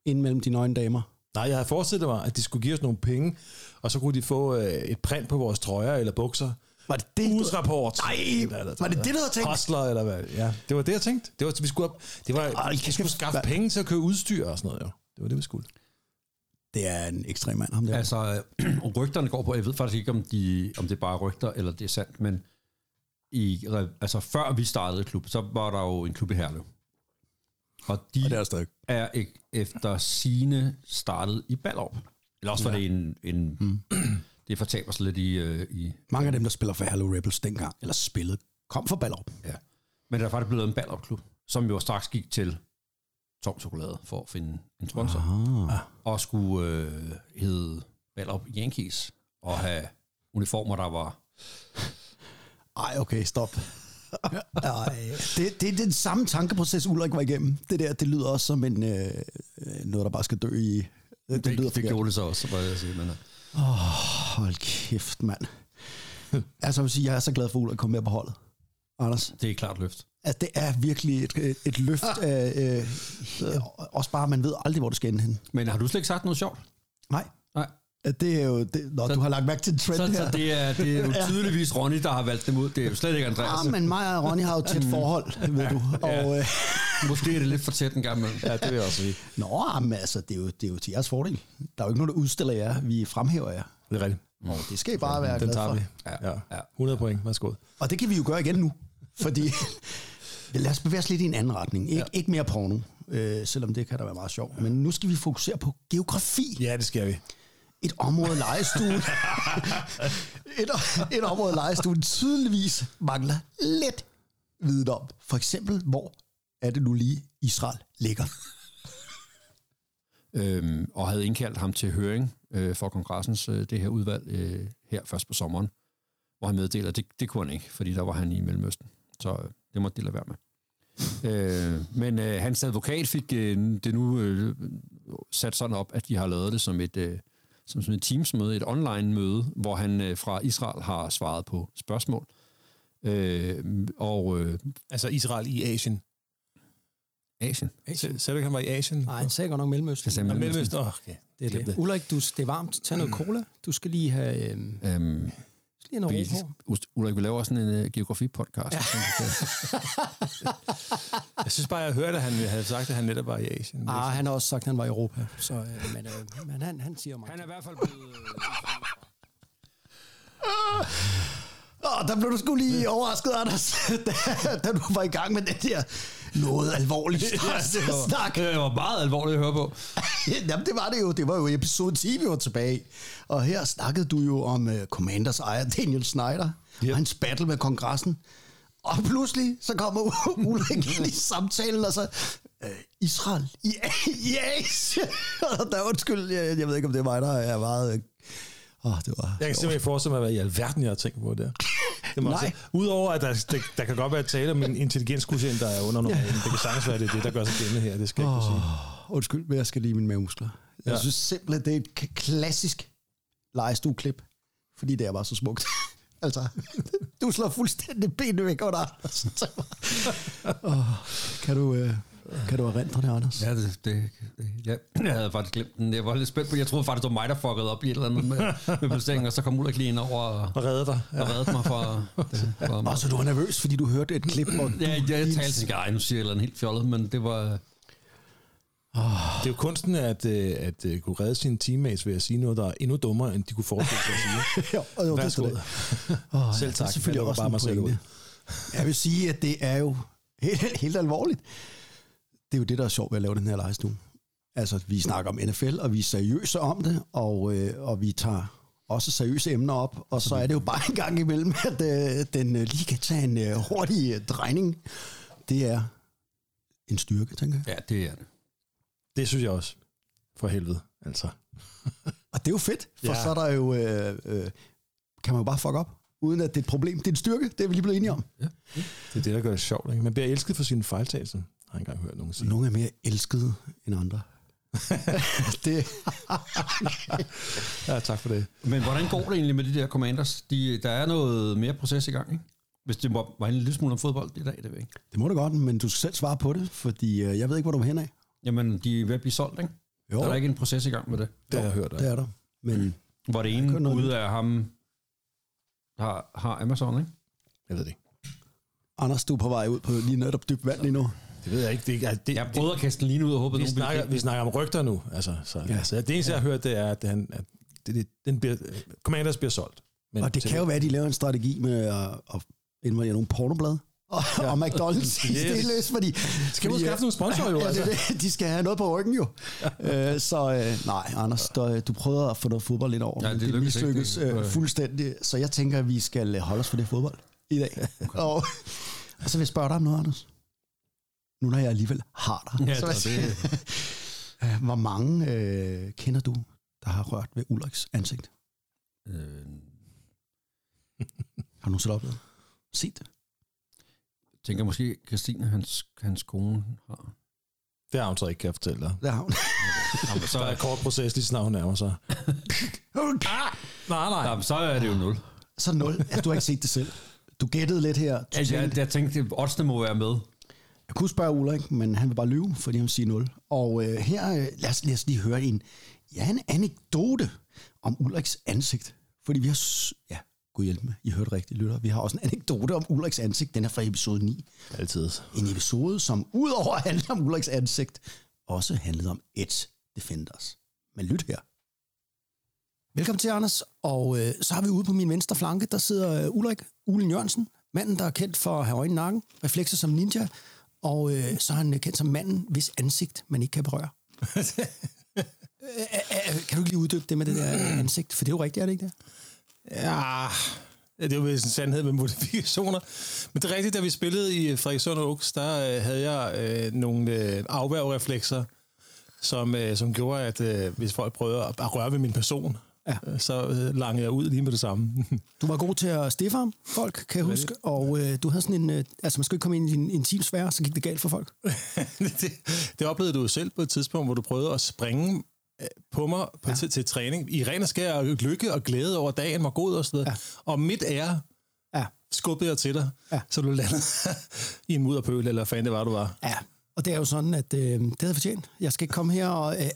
ind mellem de nøgne damer. Nej, jeg havde forestillet mig, at de skulle give os nogle penge, og så kunne de få øh, et print på vores trøjer eller bukser. Var det det? Ugens rapport. Nej, Eller- eller- var det det, du havde tænkt? Hustler, eller hvad? Ja, det var det, jeg tænkte. Det var, vi skulle, op, det var, Ej, vi skulle skaffe hvad- penge til at købe udstyr og sådan noget, jo. Det var det, vi skulle. Det er en ekstrem mand, ham der. Altså, rygterne går på, jeg ved faktisk ikke, om, de, om det er bare rygter, eller det er sandt, men i, altså før vi startede klub, så var der jo en klub i Herlev. Og de Og det er stadig. er efter sine startet i Ballerup. Eller også var Ja. det en... en mm. Det fortaber sig lidt i, øh, i... Mange af dem, der spiller for Hello Rebels dengang, eller spillede, kom fra Ballerup. Ja. Men der er faktisk blevet en Ballerup-klub, som jo straks gik til Tom Chokolade for at finde en sponsor. Ah. Og skulle øh, hedde Ballerup Yankees og have uniformer, der var... Ej, okay, stop. Ej, det, det er den samme tankeproces, Ulrik var igennem. Det der, det lyder også som en, øh, øh, noget, der bare skal dø i. Det, Det, lyder det, det gjorde det så også, må jeg sige. Men, øh, Åh, hold kæft, mand. altså, jeg vil sige, jeg er så glad for, at Ulrik kom med på holdet. Anders. det er et klart løft. Altså, det er virkelig et, et, løft af... Øh, også bare, man ved aldrig, hvor det skal ende hen. Men har du slet ikke sagt noget sjovt? Nej. Det er jo... Det, nå, Så- du har lagt mærke til en trend Så, her. så det, er, det er jo Ja. tydeligvis Ronny, der har valgt dem ud. Det er jo slet ikke Andreas. Ah, men mig og Ronny har jo tæt forhold, ved du. Og, øh, Måske er det lidt for tæt en gang imellem. Ja, det vil jeg også sige. Nå, men altså, det er, jo, det er jo til jeres fordel. Der er jo ikke nogen, der udstiller jer. Vi fremhæver jer. Det er rigtigt. Og det skal I bare være Den glad tager for. vi. Ja. Ja. ja. 100 point. Værsgo. Og det kan vi jo gøre igen nu. Fordi lad os bevæge os lidt i en anden retning. Ik- ja. Ikke mere porno, øh, selvom det kan da være meget sjovt. Men nu skal vi fokusere på geografi. Ja, det skal vi. Et område lejestuen. et, et område lejestuen tydeligvis mangler lidt viden om. For eksempel, hvor er det nu lige Israel ligger? Øhm, og havde indkaldt ham til høring øh, for kongressens øh, det her udvalg øh, her først på sommeren, hvor han meddeler, at det, det kunne han ikke, fordi der var han i Mellemøsten. Så øh, det måtte de lade være med. øh, men øh, hans advokat fik øh, det nu øh, sat sådan op, at de har lavet det som et, øh, som sådan et Teams-møde, et online-møde, hvor han øh, fra Israel har svaret på spørgsmål. Øh, og øh, Altså Israel i Asien. Asien. Sagde du ikke, han var i Asien? Nej, han sagde godt nok Mellemøsten. Jeg sagde Mellemøsten. Mellemøsten. Oh, okay. Det er Glem det. Ulrik, du, det er varmt. Tag noget cola. Du skal lige have øhm, Øhm, lige noget vi. Ulrik, vi laver også sådan en uh, geografi-podcast. Ja. Jeg synes bare, jeg hørte, at han havde sagt, at han netop var i Asien. Ah, han har også sagt, at han var i Europa. Så, øh, men, øh, men han, han siger mig. Han er i hvert fald blevet... Åh, der blev du sgu lige overrasket, Anders, da, da du var i gang med det der noget alvorligt det, var, snak. det var meget alvorligt at høre på. Jamen, det var det jo. Det var jo episode 10, vi var tilbage. Og her snakkede du jo om uh, Commanders ejer Daniel Snyder yep. og hans battle med kongressen. Og pludselig så kommer Ulrik ind i samtalen, og så uh, Israel i, i Asien. Der er undskyld, jeg, jeg ved ikke, om det er mig, der er meget... Oh, det var... Jeg kan simpelthen ikke forestille mig, hvad i alverden jeg har tænkt på der. Det må Nej. også- Udover at der, der, der kan godt være tale om en intelligenskvotient, der er under normalen. Det kan sagtens være, det er det, der gør sig gældende her. Det skal jeg ikke kunne sige. Oh, undskyld, men jeg skal lige mine mavemuskler. Jeg Ja. synes simpelthen, det er et klassisk legestueklip, fordi det er bare så smukt. altså, du slår fuldstændig benene væk under Anders. oh, kan du... Øh, kan du erindre det, Anders? Ja, det, det, det ja. jeg havde faktisk glemt den. Jeg var lidt spændt på, jeg troede faktisk, det var mig, der fuckede op i et eller andet med, med placeringen, og så kom Ulrik lige ind over og, Og redde dig. og reddede mig fra... Det var Og så du var nervøs, fordi du hørte et klip, du... Ja, jeg, jeg talte til Guy, nu siger jeg et eller andet helt fjollet, men det var... Det er jo kunsten at, øh, at øh, kunne redde sine teammates ved at sige noget, der er endnu dummere, end de kunne forestille sig at sige. ja, og jo, det er det. Oh, Selv Det tak. er selvfølgelig også bare en mig selv ud. Jeg vil sige, at det er jo helt, helt alvorligt. Det er jo det, der er sjovt ved at lave den her lejestue. Altså, vi snakker om NFL, og vi er seriøse om det, og, øh, og vi tager også seriøse emner op, og så er det jo bare en gang imellem, at øh, den øh, lige kan tage en øh, hurtig øh, drejning. Det er en styrke, tænker jeg. Ja, det er det. Det synes jeg også. For helvede, altså. Og det er jo fedt, for Ja. så er der jo, øh, øh, kan man jo bare fuck op, uden at det er et problem. Det er en styrke, det er vi lige blevet enige om. Det er det, der gør det sjovt. Ikke? Man bliver elsket for sine fejltagelser, har jeg engang hørt nogen sige. Nogle er mere elskede end andre. det, Ja, tak for det. Men hvordan går det egentlig med de der commanders? De, der er noget mere proces i gang, ikke? Hvis det var, var en lille smule om fodbold i dag, det ved ikke. det må du godt, men du skal selv svare på det, fordi øh, jeg ved ikke, hvor du er hen af. Jamen, de er ved at blive solgt, ikke? Jo. Der er ikke en proces i gang med det. Det har jeg hørt. Det er der. Men Hvor det kun ene noget ude af ham har, har Amazon, ikke? Jeg ved det ikke. Anders, du er på vej ud på lige netop dybt vand lige nu. Det ved jeg ikke. Det, er- altså, det, Jeg prøvede at kaste den lige ud og håbede, vi, snakker, vi snakker om rygter nu. Altså, så, Ja. ja. altså, det eneste, jeg har hørt, det er, at, han, at det, det, den bliver, Commanders bliver solgt. Men Og det kan jo være, at de laver en strategi med at, at indvælger nogle pornoblad og, ja. og McDonald's i Yes. yes. fordi... Skal vi skaffe nogle sponsorer, jo, Ja, det, er altså. det. de skal have noget på ryggen jo. øh, så øh, nej, Anders, du, du prøvede at få noget fodbold lidt over, Ja, det det, det lykkedes ikke. mislykkes øh, fuldstændig. Så jeg tænker, at vi skal holde os for det fodbold i dag. og, og så vil jeg spørge dig om noget, Anders. Nu når jeg alligevel har dig. Ja, så jeg det- øh, Hvor mange øh, kender du, der har rørt ved Ulriks ansigt? Øh, Har du nogensinde oplevet? Set det? tænker måske, Christine, hans, hans kone har. Det har hun så ikke, kan jeg fortælle dig. Det har hun. Jamen, så er en kort proces, lige snart hun nærmer sig. nej, nej. Jamen, så er det jo nul. Så nul. Ja, du har ikke set det selv. Du gættede lidt her. Altså, jeg, jeg tænkte, at oddsene må være med. Jeg kunne spørge Ulrik, men han vil bare lyve, fordi han vil sige 0. Og øh, her, øh, lad, os, lad os lige høre en, ja, en anekdote om Ulriks ansigt. Fordi vi har, ja, gud hjælp mig, I hørte rigtigt, lytter. Vi har også en anekdote om Ulriks ansigt. Den er fra episode 9. Altid. En episode, som udover at handle om Ulriks ansigt, også handlede om Edge Defenders. Men lyt her. Velkommen til, Anders. Og øh, så har vi ude på min venstre flanke, der sidder øh, Ulrik Ulen Jørgensen, manden, der er kendt for at have øjne nakken, reflekser som ninja, og øh, så er han øh, kendt som manden, hvis ansigt man ikke kan berøre. Øh, øh, kan du ikke lige uddybe det med det der ansigt? For det er jo rigtigt, er det ikke det? Ja, det er jo en sandhed med modifikationer. Men det er rigtigt, da vi spillede i Frederikssund og Oaks, der øh, havde jeg øh, nogle øh, afværgereflekser, som, øh, som gjorde, at øh, hvis folk prøvede at, at røre ved min person, Ja. øh, så øh, langede jeg ud lige med det samme. Du var god til at stiffe ham, folk, kan jeg huske. Og øh, du havde sådan en... Øh, altså, man skulle ikke komme ind i en intim sfære, så gik det galt for folk. det, det oplevede du jo selv på et tidspunkt, hvor du prøvede at springe øh, på mig på, ja. til, til træning. I ren og skær og lykke og glæde over dagen var god og sådan noget. Ja. Og midt ære Ja. skubbede jeg til dig, Ja. så du landede i en mudderpøl, eller hvad fanden det var, du var. Ja, og det er jo sådan, at øh, det havde fortjent. Jeg skal ikke komme her, og, øh,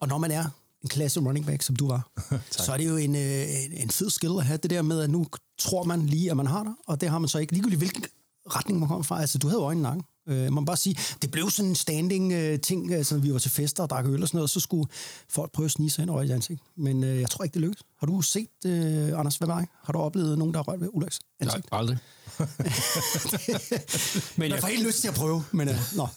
og når man er en klasse running back, som du var, så er det jo en, øh, en, en fed skill at have det der med, at nu tror man lige, at man har det, og det har man så ikke. Ligegyldigt hvilken retning man kommer fra. Altså, du havde jo øjnene nakken. Øh, man må bare sige, det blev sådan en standing øh, ting, altså, vi var til fester og drak øl og sådan noget, og så skulle folk prøve at snige sig ind over i ansigt. Men øh, jeg tror ikke, det lykkedes. Har du set, øh, Anders, hvad med dig? Har du oplevet nogen, der har rørt ved Ulriks Nej, ansigt? aldrig. Men jeg får helt lyst til at prøve, men øh, nå.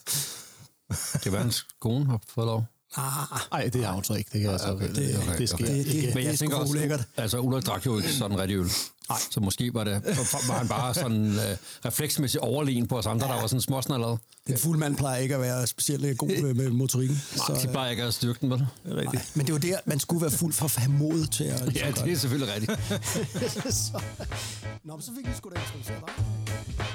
Det kan være, hans kone har fået lov. Ah, Nej, det har hun så ikke. Det kan jeg så okay, det, det er det, okay, det sker okay. Det- det- ikke. Men Det er jeg sgu tænker også, ulækkert. altså Ulrik drak jo ikke sådan rigtig øl. Nej. Så måske var det var han bare sådan uh, refleksmæssigt overlegen på os andre, der var sådan småsnallerede. En fuld mand plejer ikke at være specielt god med, med motorikken. Så, de plejer ikke at styrke den, vel? nej, men det er jo der, man skulle være fuld for at have mod til at... Ja, det er selvfølgelig rigtigt. så. Nå, men så fik vi sgu da introduceret dig.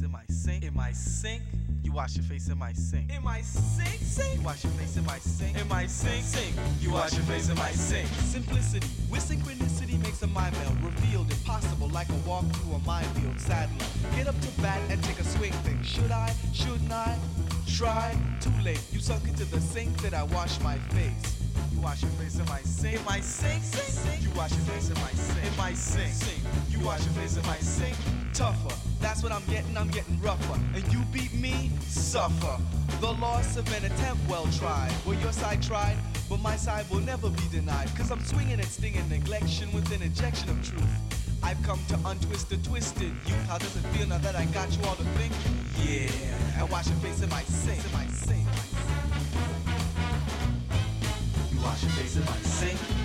Face in my sink. In my sink. You wash your face in my sink. In my sink, sink. You wash your face in my sink. In my sink, sink. You wash your face in my sink. Simplicity with synchronicity makes a mind meld revealed impossible like a walk through a minefield. Sadly, get up to bat and take a swing. Think, should I? Shouldn't I? Try. Too late. You sunk into the sink that I wash my face. You wash your face in my sink. In my sink, sink, sink. You wash your face in my sink. In my sink, sink. You wash your face in my sink. Tougher. That's what I'm getting. I'm getting rougher. And you beat me, suffer. The loss of an attempt well tried. Well, your side tried, but my side will never be denied. Cause I'm swinging and stinging neglection with an injection of truth. I've come to untwist the twisted youth. How does it feel now that I got you all to think? Yeah. And wash your face sink. In my sink. You wash your face in my sink.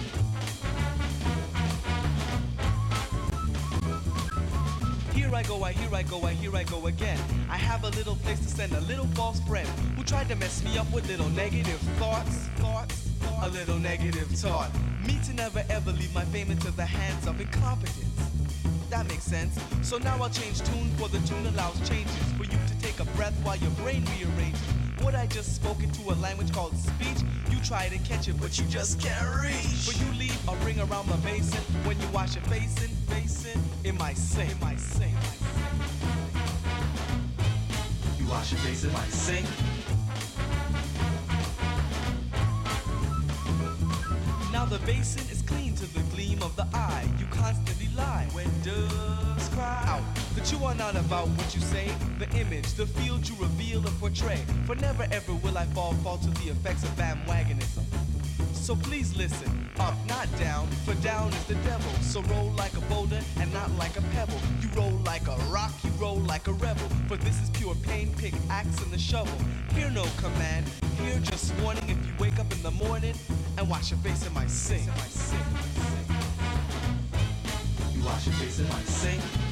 I go, I here I go, I here I go again. I have a little place to send a little false friend who tried to mess me up with little negative thoughts, thoughts, a little negative thought. Me to never ever leave my fame into the hands of incompetence. That makes sense. So now I'll change tune for the tune allows changes for you to take a breath while your brain rearranges. What I just spoke into a language called speech. You try to catch it, but you just can't reach. But you leave a ring around the basin when you wash your face in, basin in my sink. In my sink. You wash your face in my sink. Now the basin is clean to the gleam of the eye. You constantly lie when doves cry out. That you are not about what you say, the image, the field you reveal and portray. For never ever will I fall fall to the effects of bandwagonism. So please listen, up, not down, for down is the devil. So roll like a boulder and not like a pebble. You roll like a rock, you roll like a rebel. For this is pure pain, pick axe and the shovel. Hear no command, hear just warning. If you wake up in the morning and wash your face in my sink. You wash your face in my sink.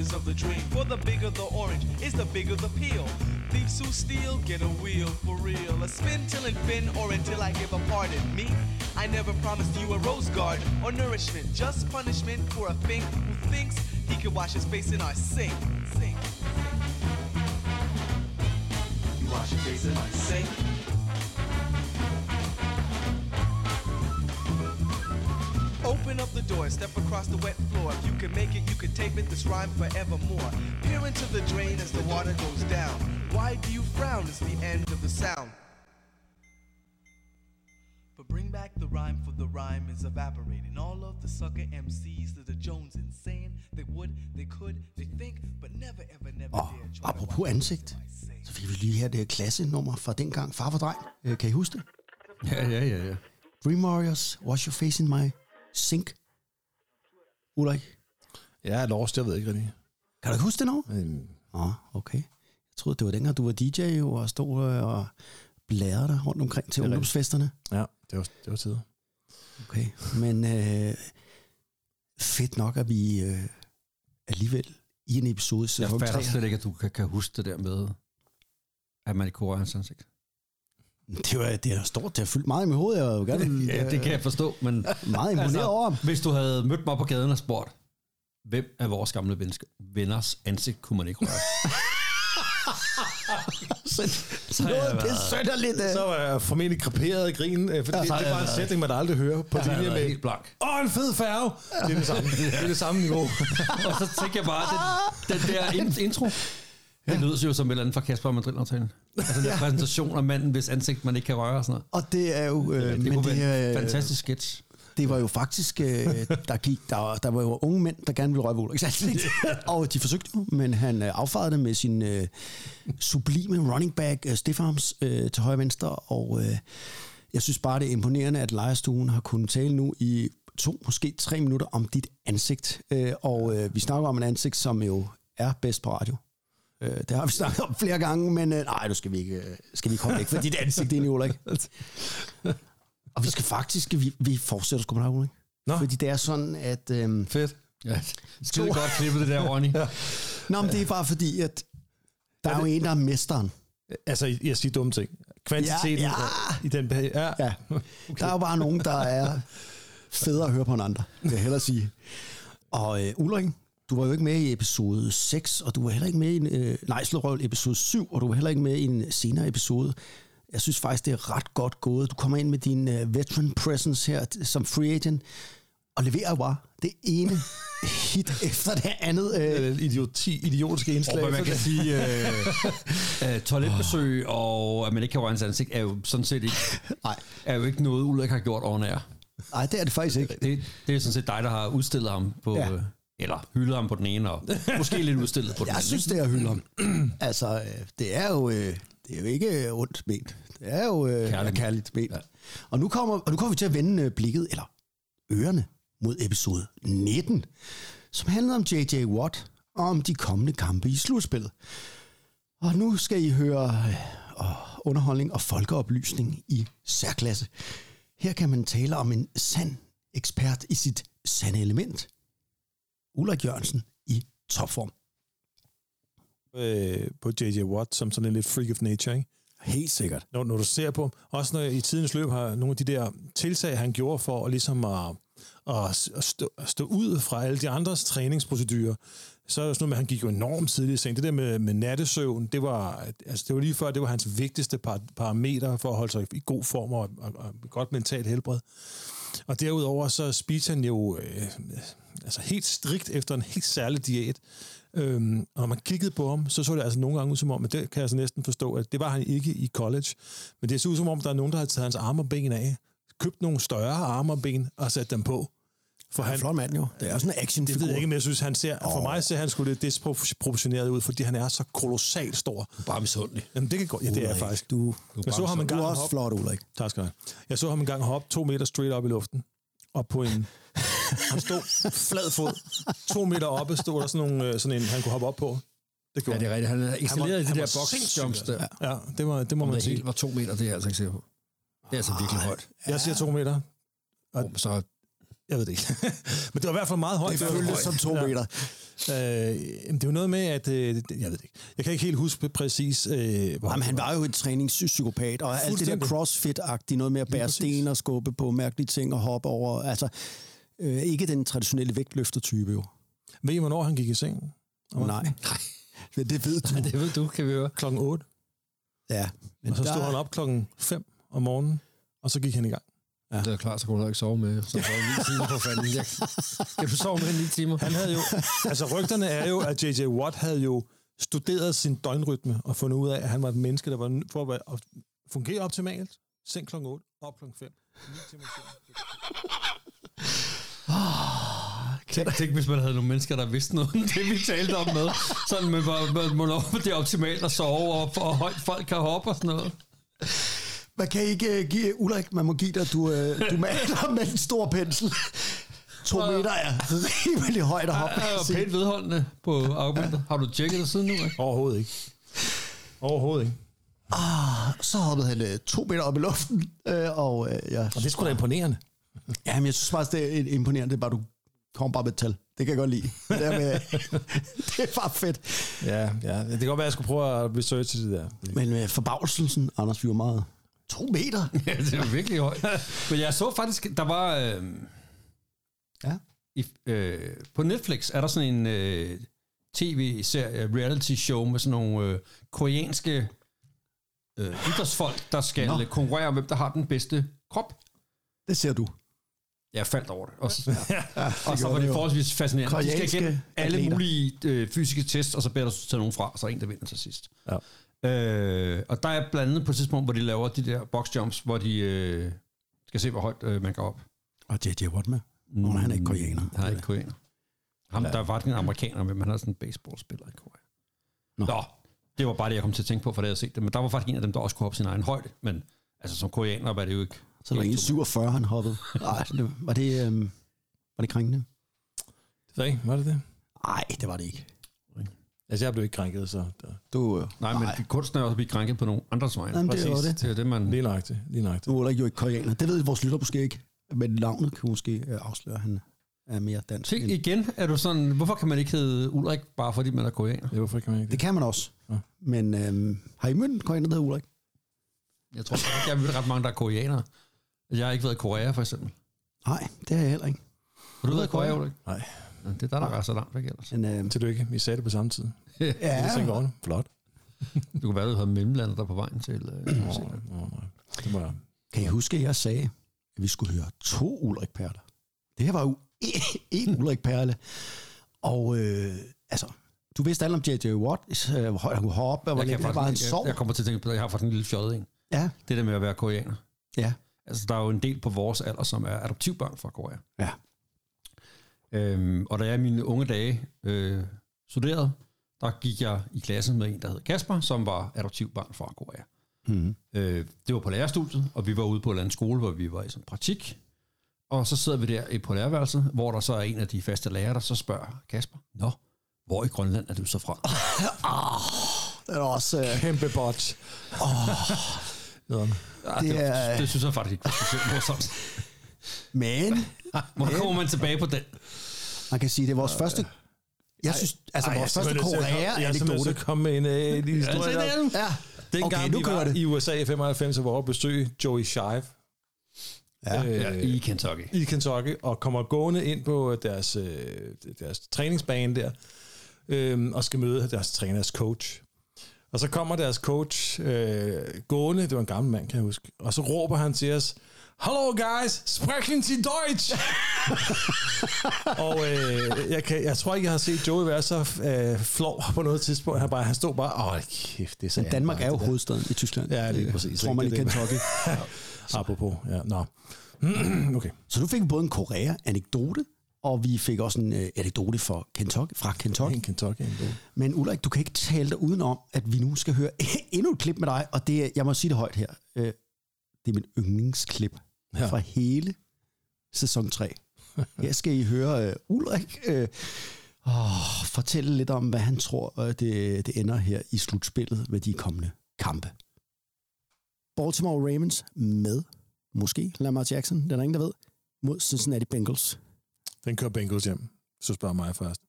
Of the dream. For the bigger the orange is the bigger the peel. Thieves who steal get a wheel for real. A spin till it fin or until I give a pardon. Me, I never promised you a rose garden or nourishment. Just punishment for a fink who thinks he can wash his face in our sink. Sink. You wash your face in my sink. Open up the door, step across the wet floor. If you can make it, you can tape it, this rhyme forevermore. Peer into the drain as the water goes down. Why do you frown? It's the end of the sound. But bring back the rhyme, for the rhyme is evaporating. All of the sucker MCs that are Jones and saying they would, they could, they think, but never, ever, never Og dare apropos ansigt, så fik vi lige her det klassenummer fra dengang Far for dreng. Øh, Kan I huske det? Ja, ja, ja, ja. Dream Warriors, Wash Your Face in My Sink. Ulrik, er lost, jeg ved ikke rigtig. kan du ikke huske det nu? Øhm, Åh, oh, okay. Jeg troede, det var dengang, du var DJ jo, og stod øh, og blærede dig rundt omkring til er ungdomsfesterne. ja, det var, det var tid. Okay, men øh, fedt nok, at vi øh, alligevel i en episode Jeg fatter 3, slet ikke, at du kan, kan huske det der med, at man ikke kunne røre hans ansigt. Det, var, det er stort, det har fyldt meget i mit hoved, jeg vil gerne Ja, det kan jeg forstå, men meget imponeret over hvis du havde mødt mig på gaden og spurgt, hvem af vores gamle venske- venners ansigt kunne man ikke røre? Så, så jeg noget, lidt. Øh. Så var jeg formentlig kreperet i grin, øh, for det, det jeg var en sætning, man aldrig hører på jeg linje med, helt blank. åh, en fed færge. Det er det samme, det er det samme niveau. og så tænker jeg bare, den, den der in- intro, det lød jo som et eller andet fra Kasper og Madrid-aftalen. Altså den der præsentation af manden, hvis ansigt man ikke kan røre og sådan noget. Og det er jo... Øh, Det men kunne det, være en øh, fantastisk sketch. det var jo faktisk, øh, der, gik, der, var- der var jo unge mænd, der gerne ville røre ved Ulriks ansigt. og de forsøgte jo, men han øh, affejede det med sin øh, sublime running back, øh, stiffarms øh, til højre venstre, og øh, jeg synes bare, det er imponerende, at lejerstuen har kunnet tale nu i to, måske tre minutter om dit ansigt. Øh, og øh, vi snakker om en ansigt, som jo er bedst på radio. Øh, det har vi snakket om flere gange, men øh, nej, nu skal vi ikke, øh, skal vi ikke komme væk fra dit ansigt ind i Ulrik. Og vi skal faktisk, vi, vi fortsætter sgu med dig, Ulrik. Nå. Fordi det er sådan, at... Øhm, Fedt. Ja, skide godt klippet det der, Ronny. ja. Nå, men det er bare fordi, at der er jo en, der er mesteren. Altså, jeg siger dumme ting. Kvantiteten Ja, ja. i den periode. Ja. Ja. Der er jo bare nogen, der er federe at høre på en andre, vil jeg hellere sige. Og øh, Ulrik, du var jo ikke med i episode 6, og du var heller ikke med i øh, nej, Slårøvel episode 7, og du var heller ikke med i en senere episode. Jeg synes faktisk, det er ret godt gået. Du kommer ind med din øh, veteran presence her som free agent, og leverer bare det ene hit efter det andet. Øh, Øh, Idioti, idiotiske indslag. Og man kan sige, øh, øh, toiletbesøg og at man ikke kan røre hans ansigt, er jo sådan set ikke, nej, er jo ikke noget, Ulrik har gjort over nej, det er det faktisk ikke. Det, det er sådan set dig, der har udstillet ham på, Ja. ja. Eller hyldet ham på den ene, og måske lidt udstillet på den Jeg anden. synes, det er hylde om. altså, øh, det er jo, øh, det er jo ikke ondt ment. Det er jo øh, kærligt. kærligt ment. Ja. Og, nu kommer, og nu kommer vi til at vende blikket, eller ørerne, mod episode 19, som handlede om J.J. Watt og om de kommende kampe i slutspillet. Og nu skal I høre øh, underholdning og folkeoplysning i særklasse. Her kan man tale om en sand ekspert i sit sande element. Ulrik Jørgensen i topform. øh, på J.J. Watt som sådan en lidt freak of nature, ikke? Helt sikkert. Når, når du ser på, også når i tidens løb har nogle af de der tiltag, han gjorde for at ligesom at, at, at, stå, at stå ud fra alle de andres træningsprocedurer, så er det sådan noget med, at han gik jo enormt tidligt i seng. Det der med, med nattesøvn, det var, altså det var lige før, det var hans vigtigste par, parameter for at holde sig i god form og, og, og godt mentalt helbred. Og derudover så spiste han jo, øh, altså helt strikt efter en helt særlig diæt. Øhm, og når man kiggede på ham, så så det altså nogle gange ud som om, men det kan jeg så næsten forstå, at det var han ikke i college. Men det så ud som om, der er nogen, der har taget hans arme og ben af, købt nogle større arme og ben og sat dem på. For han, flot mand jo. Det er sådan en actionfigur. Det ved jeg ikke, men jeg synes, han ser, oh. for mig ser han sgu lidt disproportioneret ud, fordi han er så kolossalt stor. Bare misundelig. Jamen, det kan godt. Ja, det er jeg faktisk. Du, jeg så ham en gang du er også hoppe- flot, Ulrik. Tak skal du have. Jeg så ham en gang hoppe to meter straight op i luften. Op på en... han stod flad fod. To meter oppe stod der sådan, nogle, øh, sådan en, han kunne hoppe op på. Det gjorde Ja, det er rigtigt. Han er excelleret i de han der boxjumps der. Ja, det, var, det må Om man det sige. helt var to meter, det er jeg altså ikke sikker på. Det er altså virkelig højt. Jeg siger to meter. Og så Jeg ved det ikke. Men det var i hvert fald meget højt. Det var føltes som to meter. Øh, jamen, det er jo noget med, at... Øh, jeg ved det ikke. Jeg kan ikke helt huske præcis... Øh, hvor Jamen, han var jo en træningspsykopat, og alt det der crossfit-agtige, noget med at bære sten og skubbe på mærkelige ting og hoppe over. Altså, øh, ikke den traditionelle vægtløfter-type jo. Ved I, hvornår han gik i seng? Om Nej. Men det ved du. det ved du, kan vi høre. Klokken 8. Ja. Men Og så der- stod han op klokken 5 om morgenen, og så gik han i gang. Ja. Det er klart, så kunne du ikke sove med. Så var ni timer på fanden. Jeg, kan du sove med ni timer? Han havde jo, altså rygterne er jo, at J.J. Watt havde jo studeret sin døgnrytme og fundet ud af, at han var et menneske, der var for at, fungere optimalt. Seng klokken 8, op klokken 5. Tænk, tænk, hvis man havde nogle mennesker, der vidste noget om det, vi talte om med. Sådan, man var, man, man, det er optimalt at sove, og for højt folk kan hoppe og sådan noget. Man kan ikke uh, give... Ulrik, man må give dig, du, uh, du maler med en stor pensel. To meter er rimelig højt at hoppe. Ja, og pænt vedholdende på argumentet. Har du tjekket det siden nu? Ikke? Overhovedet ikke. Overhovedet ikke. Ah, så hoppede han uh, to meter op i luften, uh, og uh, jeg... Og det er sgu da imponerende. Jamen, jeg synes faktisk, det er imponerende, det er bare, du kommer bare med et tal. Det kan jeg godt lide. Det er, med, det er bare fedt. Ja, ja, det kan godt være, at jeg skulle prøve at researche det der. Men med forbavselsen, Anders, vi var meget... To meter? Ja, det er virkelig højt. Men jeg så faktisk, der var... Øh, ja. I, øh, på Netflix er der sådan en øh, tv-serie, reality show med sådan nogle øh, koreanske øh, idrætsfolk, der skal Nå. Konkurrere om, hvem der har den bedste krop. Det ser du. Jeg faldt over det. Og, så- Ja, og så var det det forholdsvis fascinerende. De skal igennem alle atleter. mulige øh, fysiske tests, og så beder du tage nogen fra, og så er en, der vinder til sidst. Ja. Øh, og der er blandt andet på et tidspunkt, hvor de laver de der boxjumps, hvor de øh, skal se, hvor højt øh, man går op. Og J.J. Watt med? Nå, han er ikke koreaner. Han er ikke koreaner. Ham, Ja. der var en amerikaner, men han er sådan en baseballspiller i Korea. Nå. Nå. det var bare det, jeg kom til at tænke på, for det jeg set det. Men der var faktisk en af dem, der også kunne hoppe sin egen højde. Men altså, som koreaner var det jo ikke... Så der var en 47, han hoppede. Ej, det, var det... Øhm, var det krænkende? Det ved jeg ikke, var det det? Nej, det var det ikke. Altså, jeg blev ikke krænket, så... Der. Du, øh, Nej, men nej. kunsten er også at blive krænket på nogle andres vegne. Jamen, det er det. Det er det, man... Lige nøjagtigt, lige nøjagtigt. Nu er der jo ikke koreaner. Det ved vores lytter måske ikke. Men navnet kan måske øh, afsløre, at han er mere dansk. End- igen er du sådan... Hvorfor kan man ikke hedde Ulrik, bare fordi man er koreaner? Ja, hvorfor kan man ikke Det kan man også. Ja. Men øhm, har I mødt en koreaner, der hedder Ulrik? Jeg tror ikke, jeg ved ret mange, der er koreanere. Jeg har ikke været i Korea, for eksempel. Nej, det har jeg heller ikke. Har du været i Korea, Ulrik? Nej. Nå, Det er der, der er så langt væk ellers. Men, øh, Tillykke, vi sagde det på samme tid. ja, Jeg tænker over. Flot. Du kunne være, du havde mellemlandet der på vejen til... Øh, Nå, nå, nej. Det må jeg. kan I huske, at jeg sagde, at vi skulle høre to Ulrik-perler? Det her var jo en Ulrik-perle. Og øh, altså, du vidste alt om J.J. Watt, øh, hvor højt han kunne hoppe, og hvor jeg, længe var, han faktisk, sov. jeg, jeg kommer til at tænke på, at jeg har fået en lille fjollet en. Ja, Det der med at være koreaner. ja, Altså, der er jo en del på vores alder, som er adoptivbørn fra Korea. ja. Øhm, og da jeg i mine unge dage øh, studerede, der gik jeg i klasse med en, der hed Kasper, som var adoptivbarn fra Korea. Mm-hmm. Øh, det var på lærerstudiet, og vi var ude på en eller anden skole, hvor vi var i sådan praktik. Og så sidder vi der på lærerværelset, hvor der så er en af de faste lærere, der så spørger Kasper, Nå, hvor i Grønland er du så fra? Det er også... Øh, Kæmpe botch. Ja, det, Det det, er- det synes jeg faktisk ikke var specielt morsomt. Men Hvor kommer man tilbage på den? man kan sige, det er vores første... Jeg synes, altså vores første Korea-anekdote. Jeg komme med en, øh, en historie. Ja, det er Ja, Dengang Okay, nu vi var det. i USA i 95, så var jeg besøge Joey Shive. Ja. Ja, i Kentucky. i Kentucky, og kommer gående ind på deres, øh, deres træningsbane der, øh, og skal møde deres træners coach. Og så kommer deres coach øh, gående, det var en gammel mand, kan jeg huske, og så råber han til os, Hallo guys, sprechen Sie Deutsch? og øh, jeg, kan, jeg tror ikke, jeg har set Joey være så øh, flov på noget tidspunkt. Han, bare, han stod bare, åh kæft, det er så Men Danmark er jo det der." hovedstaden i Tyskland. Ja, det er præcis. Tror man i. Kentucky. Apropos, ja, nå. okay. Så du fik både en Korea-anekdote, og vi fik også en øh, anekdote for Kentucky, fra Kentucky. En Kentucky anekdote. Men Ulrik, du kan ikke tale dig udenom, at vi nu skal høre endnu et klip med dig, og det er, jeg må sige det højt her, øh, det er min yndlingsklip ja. Fra hele sæson 3. Her skal I høre øh, Ulrik øh, åh, fortælle lidt om, hvad han tror, øh, det, det ender her i slutspillet med de kommende kampe. Baltimore Ravens med, måske, Lamar Jackson, den er ingen, der ved, mod Cincinnati Bengals. Den kører Bengals hjem. Så spørger mig først.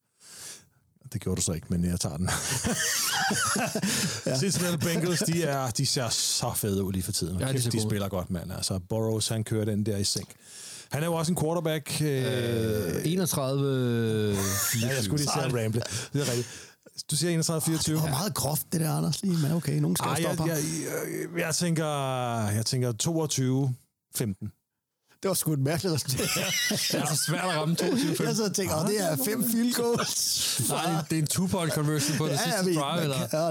Det gjorde du så ikke, men jeg tager den. ja. Cincinnati Bengals, de, er, de ser så fede ud lige for tiden. Ja, de de, spiller godt, mand. Altså, Burrows, han kører den der i sænk. Han er jo også en quarterback. Øh, Øh, 31... ja, jeg skulle lige sige ramble. Det er rigtigt. Du siger 31-24. Det var meget groft, det der, Anders, lige, men okay, nogen skal Ej, jeg, stoppe jeg, jeg, jeg, jeg, tænker, jeg tænker 22-15. Det var sgu et mærkeligt resultat. Det er så svært at ramme 22 jeg så åh, det er fem field goals. Nej, det er en two-point conversion på det Ja, sidste jeg drive, man eller ja,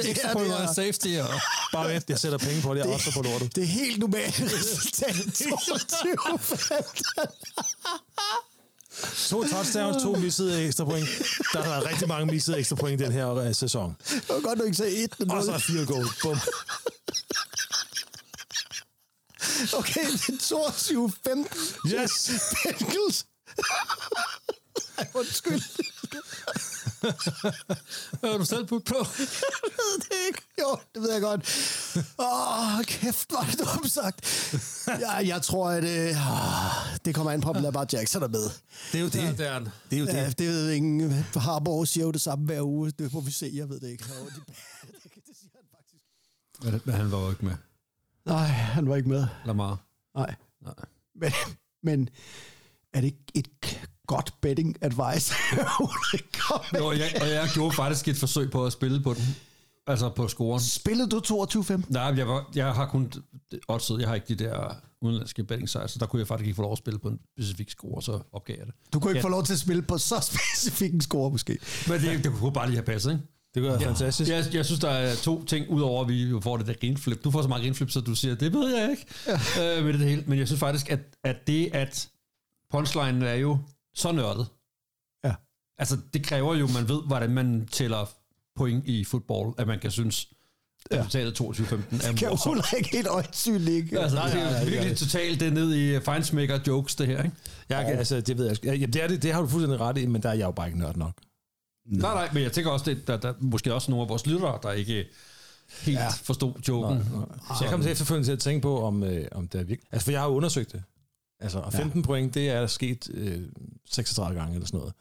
et ekstra point og er- en safety. Og... Bare vent, jeg sætter penge på det, og også på lortet. Det er helt normalt resultat. 22 To touchdowns, to missede ekstra point. Der har været rigtig mange missede ekstra point den her øh, sæson. Det var godt, du ikke sagde 1 Og så er fire goal. Bum. Okay, det er 22-15. Yes! Bengals. Ej, undskyld. Hvad har du selv putt på? Jeg ved det ikke. Jo, det ved jeg godt. Åh, oh, kæft, var det dumt sagt. Ja, jeg tror, at øh, det kommer an på, om Lamar Jackson er med. Det er jo det. Ja, det er han. Det er jo Ja, det. det ved ingen. Harborg siger jo det samme hver uge. Det må vi se, jeg ved det ikke. Og de- Men, men han var jo ikke med. Nej, han var ikke med. Lamar. Nej. Nej. Men, men er det ikke et godt betting advice? Jo, jeg, og jeg gjorde faktisk et forsøg på at spille på den. Altså på scoren. Spillede du 22-15? Nej, jeg, var, jeg har kun oddset. Jeg har ikke de der udenlandske betting sites, så der kunne jeg faktisk ikke få lov at spille på en specifik score, så opgav jeg det. Du kunne ikke Ja. få lov til at spille på så specifik en score, måske. Men det, det kunne bare lige have passet, ikke? Det gør Ja. fantastisk. Jeg, jeg synes, der er to ting, udover at vi får det der greenflip. Du får så meget greenflip, så du siger, det ved jeg ikke ja. øh, med det hele. Men jeg synes faktisk, at, at det, at punchline er jo så nørdet. Ja. Altså, det kræver jo, at man ved, hvordan man tæller point i fodbold, at man kan synes, at Ja. resultatet 22-15 er Kan jo morsomt. Ulrik helt øjensynligt ikke. Altså, Nej, det nej, er nej, jo det gør virkelig totalt det ned i Feinsmaker jokes, det her, ikke? Jeg, kan- altså, det ved jeg. Ja, det, er det, det har du fuldstændig ret i, men der er jeg jo bare ikke nørd nok. Nej, nej, men jeg tænker også, det, der, der måske også nogle af vores lyttere, der ikke helt ja. forstod joken. Nej, nej. Så jeg kom til efterfølgende til at tænke på, om, øh, om det er virkelig... Altså, for jeg har jo undersøgt det. Altså, og 15 ja. point, det er sket øh, 36 gange eller sådan noget.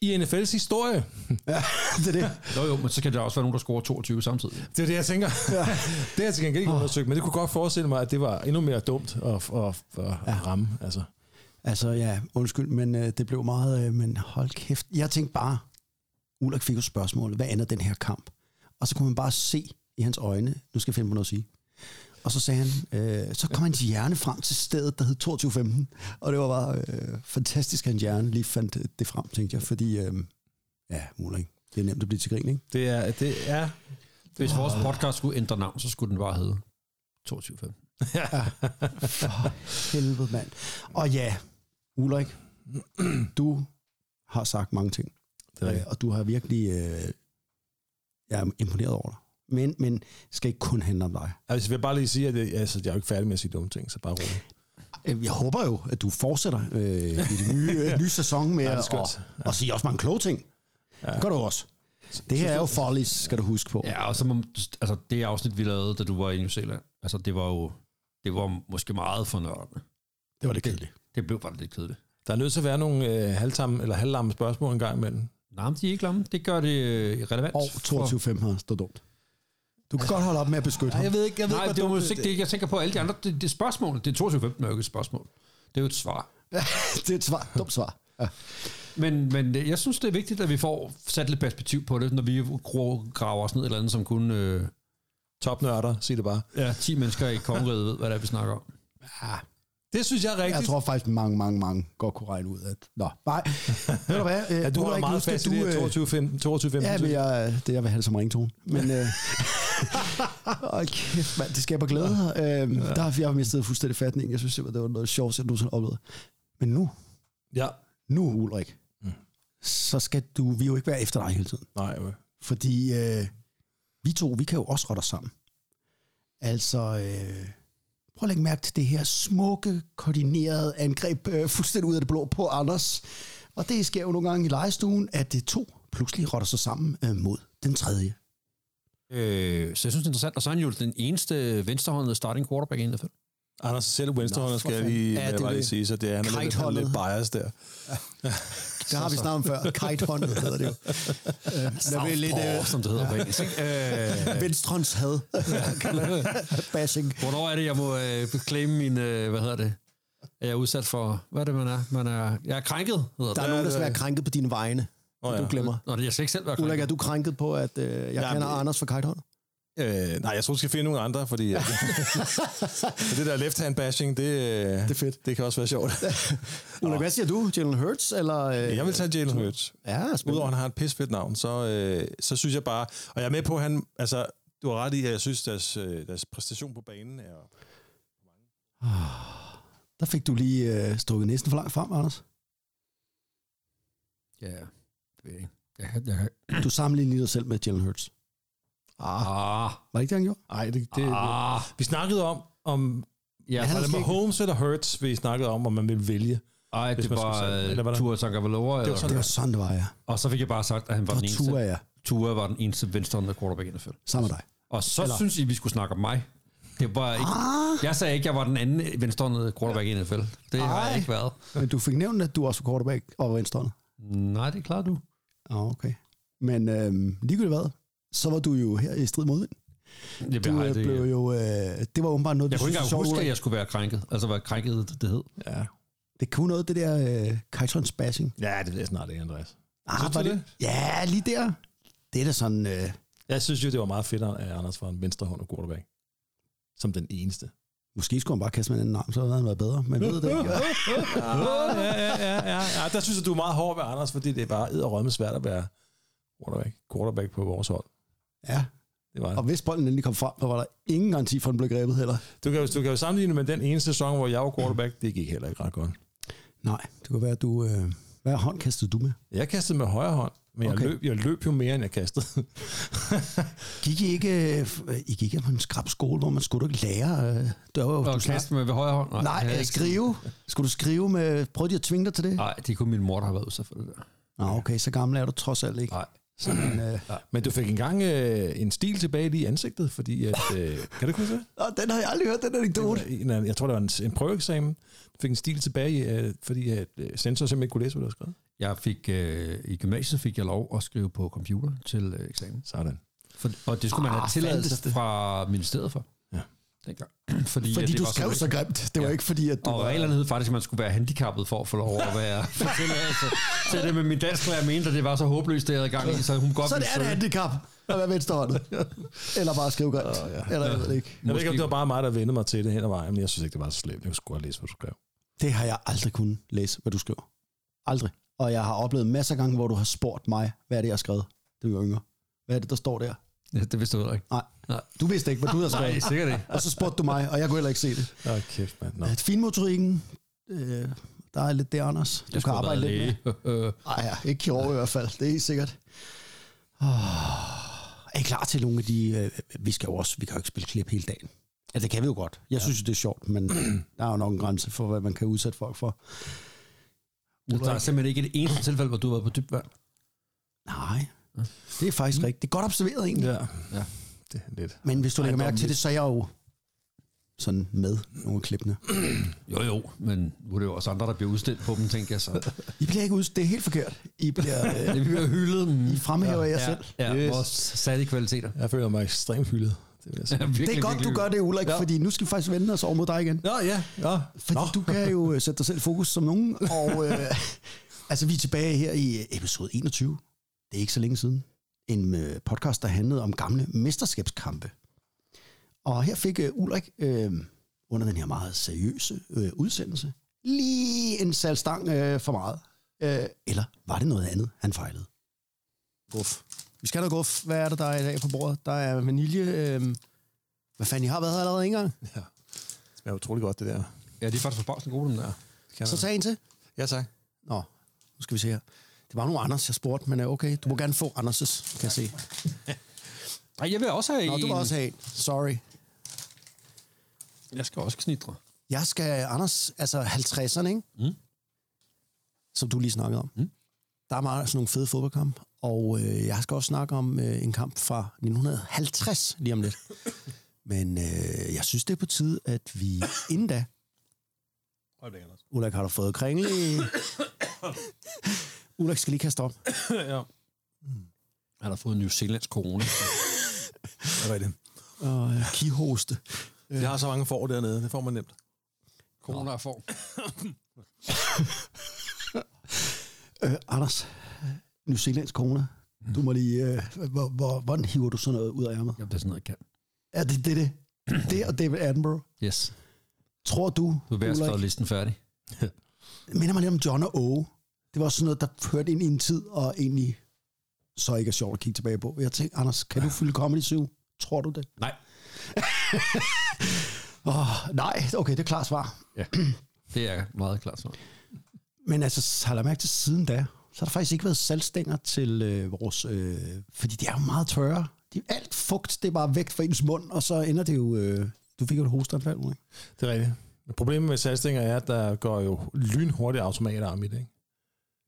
I NFL's historie. Ja, det er det. Jo, jo, men så kan der også være nogen, der scorer 22 samtidig. Det er det, jeg tænker. Ja. det har jeg til gengæld ikke undersøgt, men det kunne godt forestille mig, at det var endnu mere dumt at, at, at, at ja. ramme. Altså. Altså, ja, undskyld, men øh, det blev meget... Øh, men hold kæft. Jeg tænkte bare, Ulrik fik jo spørgsmålet, hvad ender den her kamp? Og så kunne man bare se i hans øjne, nu skal jeg finde på noget at sige. Og så sagde han, øh, så kom hans hjerne frem til stedet, der hed 2215. Og det var bare øh, fantastisk, at hans hjerne lige fandt det frem, tænkte jeg. Fordi, øh, ja, Ulrik, det er nemt at blive til grin, ikke? Det er... Det er Hvis vores podcast skulle ændre navn, så skulle den bare hedde 22 For helvede, mand. Og ja, Ulrik, du har sagt mange ting. Det er Øh, og du har virkelig... Øh, jeg er imponeret over dig. Men, men det skal ikke kun handle om dig. Altså, jeg vil bare lige sige, at det, altså, jeg er jo ikke færdig med at sige dumme ting, så bare roligt. Øh, Jeg håber jo, at du fortsætter øh, i den nye, øh, nye sæson med Ja, det at og, og sige også mange kloge ting. Ja. Det gør du også. Det her er jo follies, skal du huske på. Ja, og så må, altså det afsnit, vi lavede, da du var i New Zealand, altså det var jo, det var måske meget for nørdende. Det var det kedeligt. Det blev bare lidt kedeligt. Der er nødt til at være nogle øh, halvtamme eller halvlamme spørgsmål en gang imellem. Nej, de er ikke lamme. Det gør det øh, relevant. Og 22 har stået dumt. Du kan godt holde op med at beskytte ham. Jeg ved ikke, jeg ved Nej, ikke, det er ikke det, jeg tænker på alle de andre. Det, det spørgsmål. Det er 22 er jo ikke et spørgsmål. Det er jo et svar. det er et svar. Dumt svar. Ja. Men, men jeg synes, det er vigtigt, at vi får sat lidt perspektiv på det, når vi graver os ned et eller andet, som kun øh, Topnørder, sig det bare. ja, 10 mennesker i kongeriget ved, hvad det er, vi snakker om. Ja, Det synes jeg er rigtigt. Jeg tror faktisk, mange, mange, mange godt kunne regne ud, at... Nå, nej. Ved du hvad? øh, Ja, du nu meget skal fast i det øh, her 22 15, 22 15. Ja, men jeg, det jeg vil have det som ringtone. Men øh, åh, kæft, mand, det skaber glæde. Øh, der har jeg mistet fuldstændig fatning. Jeg synes, det var noget sjovt, jeg nogensinde oplevede. Men nu, Ja. nu Ulrik, mm. så skal du, vi jo ikke være efter dig hele tiden. Nej, okay. Fordi øh, vi to, vi kan jo også rotte os sammen. Altså, øh, prøv at lægge mærke til det her smukke, koordinerede angreb, øh, fuldstændig ud af det blå på Anders. Og det sker jo nogle gange i legestuen, at det to pludselig rotter sig sammen øh, mod den tredje. Øh, så jeg synes, det er interessant. Og så er han jo den eneste venstrehåndede starting quarterback i NFL. Anders er selv for skal jeg lige, Ja, ja, det er bare lige sige, så det er, han er lidt, han er Kite-håndet. lidt bias der. Det har vi snart om før. Kite-hånd hedder det jo. Øh, lidt, Southpaw, som det hedder på engelsk. Øh, Venstrens had. kan man- Bashing. Hvornår er det, jeg må øh, claim min, øh, hvad hedder det? Er jeg udsat for, hvad er det, man er? Man er jeg er krænket, hedder Der er det. nogen, der skal være krænket på dine vegne. Oh, ja. Du glemmer. Nå, det jeg skal ikke selv være Ulrik, krænket. er du krænket på, at øh, jeg Ja, kender men- Anders for kite Øh, nej, jeg tror, du skal finde nogle andre, fordi det der left-hand bashing, det, det er fedt. Det kan også være sjovt. Ulrik, hvad siger du? Jalen Hurts? Eller, øh, jeg vil tage Jalen Hurts. Ja, spændende. Udover at han har et pisfedt navn, så, øh, så synes jeg bare... Og jeg er med på, at han... Altså, du har ret i, at jeg synes, deres, øh, deres præstation på banen er... Der fik du lige øh, strukket næsten for langt frem, Anders. Ja, det ved jeg ikke. Jeg, kan- jeg, kan- Du sammenligner dig selv med Jalen Hurts. Ah, Var det ikke det, han gjorde? Nej, det, det, ah, vi snakkede om, om ja, var det Mahomes eller Hurts, vi snakkede om, om man vil vælge. ej, hvis det var eller var det- Tua Tagovailoa. Det var sådan, Det var sådan, det var, ja. Og så fik jeg bare sagt, at han var Det den var eneste. Tua, ja. Tua var den eneste venstrehåndede quarterback i NFL. Sammen med dig. Og så Eller- synes I, vi skulle snakke om mig. Det var ikke, Ah, jeg sagde ikke, at jeg var den anden venstrehåndede quarterback i NFL. Det har Ej. jeg ikke været. men du fik nævnt, at du også var quarterback og var venstrehåndet. Nej, det er klart du. Ah, okay. Men øhm, ligegyldigt hvad, så var du jo her i strid mod vind. Det, Du jeg, øh, det, blev jo... Øh, det var åbenbart noget, jeg du kunne ikke synes sjovt, huske, at jeg skulle være krænket. Altså, hvad krænket det hed. Ja. Det kunne noget, det der øh, Kajtrons bashing. ja, det ved jeg snart ikke, Andreas. Ah, var du det? Ja, lige der. Det er da sådan... Øh, Jeg synes jo, det var meget fedt, at Anders var en venstrehåndet quarterback. Som den eneste. måske skulle han bare kaste med en arm, så havde han været bedre. Men ved det ikke. ja, ja, ja, ja, ja. Der synes jeg, du er meget hård ved Anders, fordi det er bare edderrømme svært at være quarterback, quarterback på vores hold. Ja, Det var og det. hvis bolden endelig kom frem, så var der ingen garanti for, at den blev grebet heller. Du kan, jo- du kan jo sammenligne med den ene sæson, hvor jeg var quarterback. Det gik heller ikke ret godt. Nej, det kunne være, at du... Øh, hvad hånd kastede du med? Jeg kastede med højre hånd, men okay. Jeg, løb, jeg løb jo mere, end jeg kastede. Gik I ikke, øh, I gik ikke på en skrab skole, hvor man skulle du ikke lære? Øh, der var, Og du kaste med ved højre hånd? Nej, jeg Nej ikke- skrive. Skulle du skrive med... Prøvede de at tvinge dig til det? Nej, det er kun min mor, der har været udsat for det der. Nå, okay, så gammel er du trods alt ikke. Nej. Sådan, øh, Men du fik engang øh, en stil tilbage lige i ansigtet, fordi at... Øh, kan du ikke huske det? Nå, den har jeg aldrig hørt, den anekdote. Anden- jeg tror, det var en, en prøveeksamen. Du fik en stil tilbage, øh, fordi at, øh, sensor simpelthen ikke kunne læse, hvad du havde skrevet. Jeg fik, øh, I gymnasiet fik jeg lov at skrive på computer til øh, eksamen. Sådan. For, og det skulle man have Ah, tilladelse fra ministeriet for. Ja. Dengang. Fordi, Fordi det du var skrev så grimt. Det var Ja. ikke fordi, at du Og var... reglerne hed faktisk, at man skulle være handicappet for at få lov at være for tilladelse til det. Men min dansklærer mente, at det var så håbløst, det jeg havde gang i, så hun godt Så det er et søge. handicap at være venstrehåndet. Eller bare skrive grimt. Åh, ja. Eller jeg ved det ikke. Jeg ved ikke, om det var bare mig, der vendte mig til det hen ad vejen, men jeg synes ikke, det var så slemt. Jeg skulle godt læse, hvad du skrev. Det har jeg aldrig kunnet læse, hvad du skriver. Aldrig. Og jeg har oplevet masser af gange, hvor du har spurgt mig, hvad er det, jeg har skrevet, da vi var yngre. Hvad er det, der står der? Ja, det vidste du ikke. Nej. Nej. Du vidste ikke, hvad du havde Nej, skrevet. sikkert ikke. Og så spurgte du mig, og jeg kunne heller ikke se det. Åh, kæft, mand. At finmotorikken, øh, der er lidt det, Anders. Du Jeg kan arbejde lidt med. Nej, ja, ikke kirurg i hvert fald. Det er helt sikkert. Oh, er I klar til nogle af de... Øh, vi skal jo også... Vi kan jo ikke spille klip hele dagen. Ja, det kan vi jo godt. Jeg synes, det er sjovt, men der er jo nok en grænse for, hvad man kan udsætte folk for. Der er simpelthen ikke et eneste tilfælde, hvor du har været på dybt vand. Nej, det er faktisk rigtigt. Det er godt observeret egentlig. Ja. Ja. Det er lidt. Men hvis du lægger mærke til det, så er jeg jo sådan med nogle klippene. Jo, jo, men nu er det jo også andre, der bliver udstillet på dem, tænker jeg så. I bliver ikke udstillet. Det er helt forkert. I bliver... Øh, Det bliver hyldet. Mm. I fremhæver jer selv. Ja, Yes. vores særlige kvaliteter. Jeg føler mig ekstremt hyldet. Det jeg sige. Ja, virkelig, det er godt, virkelig du gør det, Ulrik, Ja. fordi nu skal vi faktisk vende os over mod dig igen. Nå, ja. ja. Fordi Nå. du kan jo øh, sætte dig selv i fokus som nogen. Og øh, altså, vi er tilbage her i episode 21. Det er ikke så længe siden. En øh, podcast, der handlede om gamle mesterskabskampe. Og her fik øh, Ulrik øh, under den her meget seriøse øh, udsendelse lige en salgstang øh, for meget? Øh, eller var det noget andet, han fejlede? Guf. Vi skal have noget guf. Hvad er det, der er i dag på bordet? Der er vanilje. Øh, hvad fanden, I har været her allerede en gang? Ja. Det smager utrolig godt, det der. Ja, de er faktisk forbavsende gode, dem der. Så tag en til. Ja, tak. Nå, nu skal vi se her. Det var nu Anders, jeg spurgte, men øh, okay, du må gerne få Anders' kan jeg se. Nej, jeg vil også have Nå, en. du vil også have en. Sorry. Jeg skal også knitre. Jeg skal, Anders, altså 50'erne, ikke? Mm. Som du lige snakkede om. Mm. Der er meget sådan nogle fede fodboldkampe, og øh, jeg skal også snakke om øh, en kamp fra 1950 lige om lidt. Men øh, jeg synes, det er på tide, at vi inden da... Ulrik, har du fået kringle. Ulrik skal lige kaste op. ja. Han har fået New Zealands corona. Hvad er det? Og øh, kihoste. Jeg har så mange får dernede, det får man nemt. corona er for. Øh, Anders, New Zealands corona. Du må lige... Øh, hvor, hvor, hvordan hiver du sådan noget ud af ærmet? Jamen, det er sådan noget, jeg kan. Er det det? Det, det og David Attenborough. Yes. Tror du, Du er ved at Ulrik, skrive listen færdig. Det minder mig lidt om John og Åge. Det var sådan noget, der førte ind i en tid, og egentlig så ikke er sjovt at kigge tilbage på. Jeg tænkte, Anders, kan du fylde Comedy 7? Tror du det? Nej. oh, nej, okay, det er klart svar. Ja, det er meget klart så. Men altså, har jeg mærke til siden da, så har der faktisk ikke været salgstænger til øh, vores... Øh, fordi de er jo meget tørre. De, alt fugt, det er bare væk fra ens mund, og så ender det jo... Øh, du fik jo et hosteanfald, ikke? Det er rigtigt. Men Problemet med salgstænger er, at der går jo lynhurtigt automatarm i det, ikke?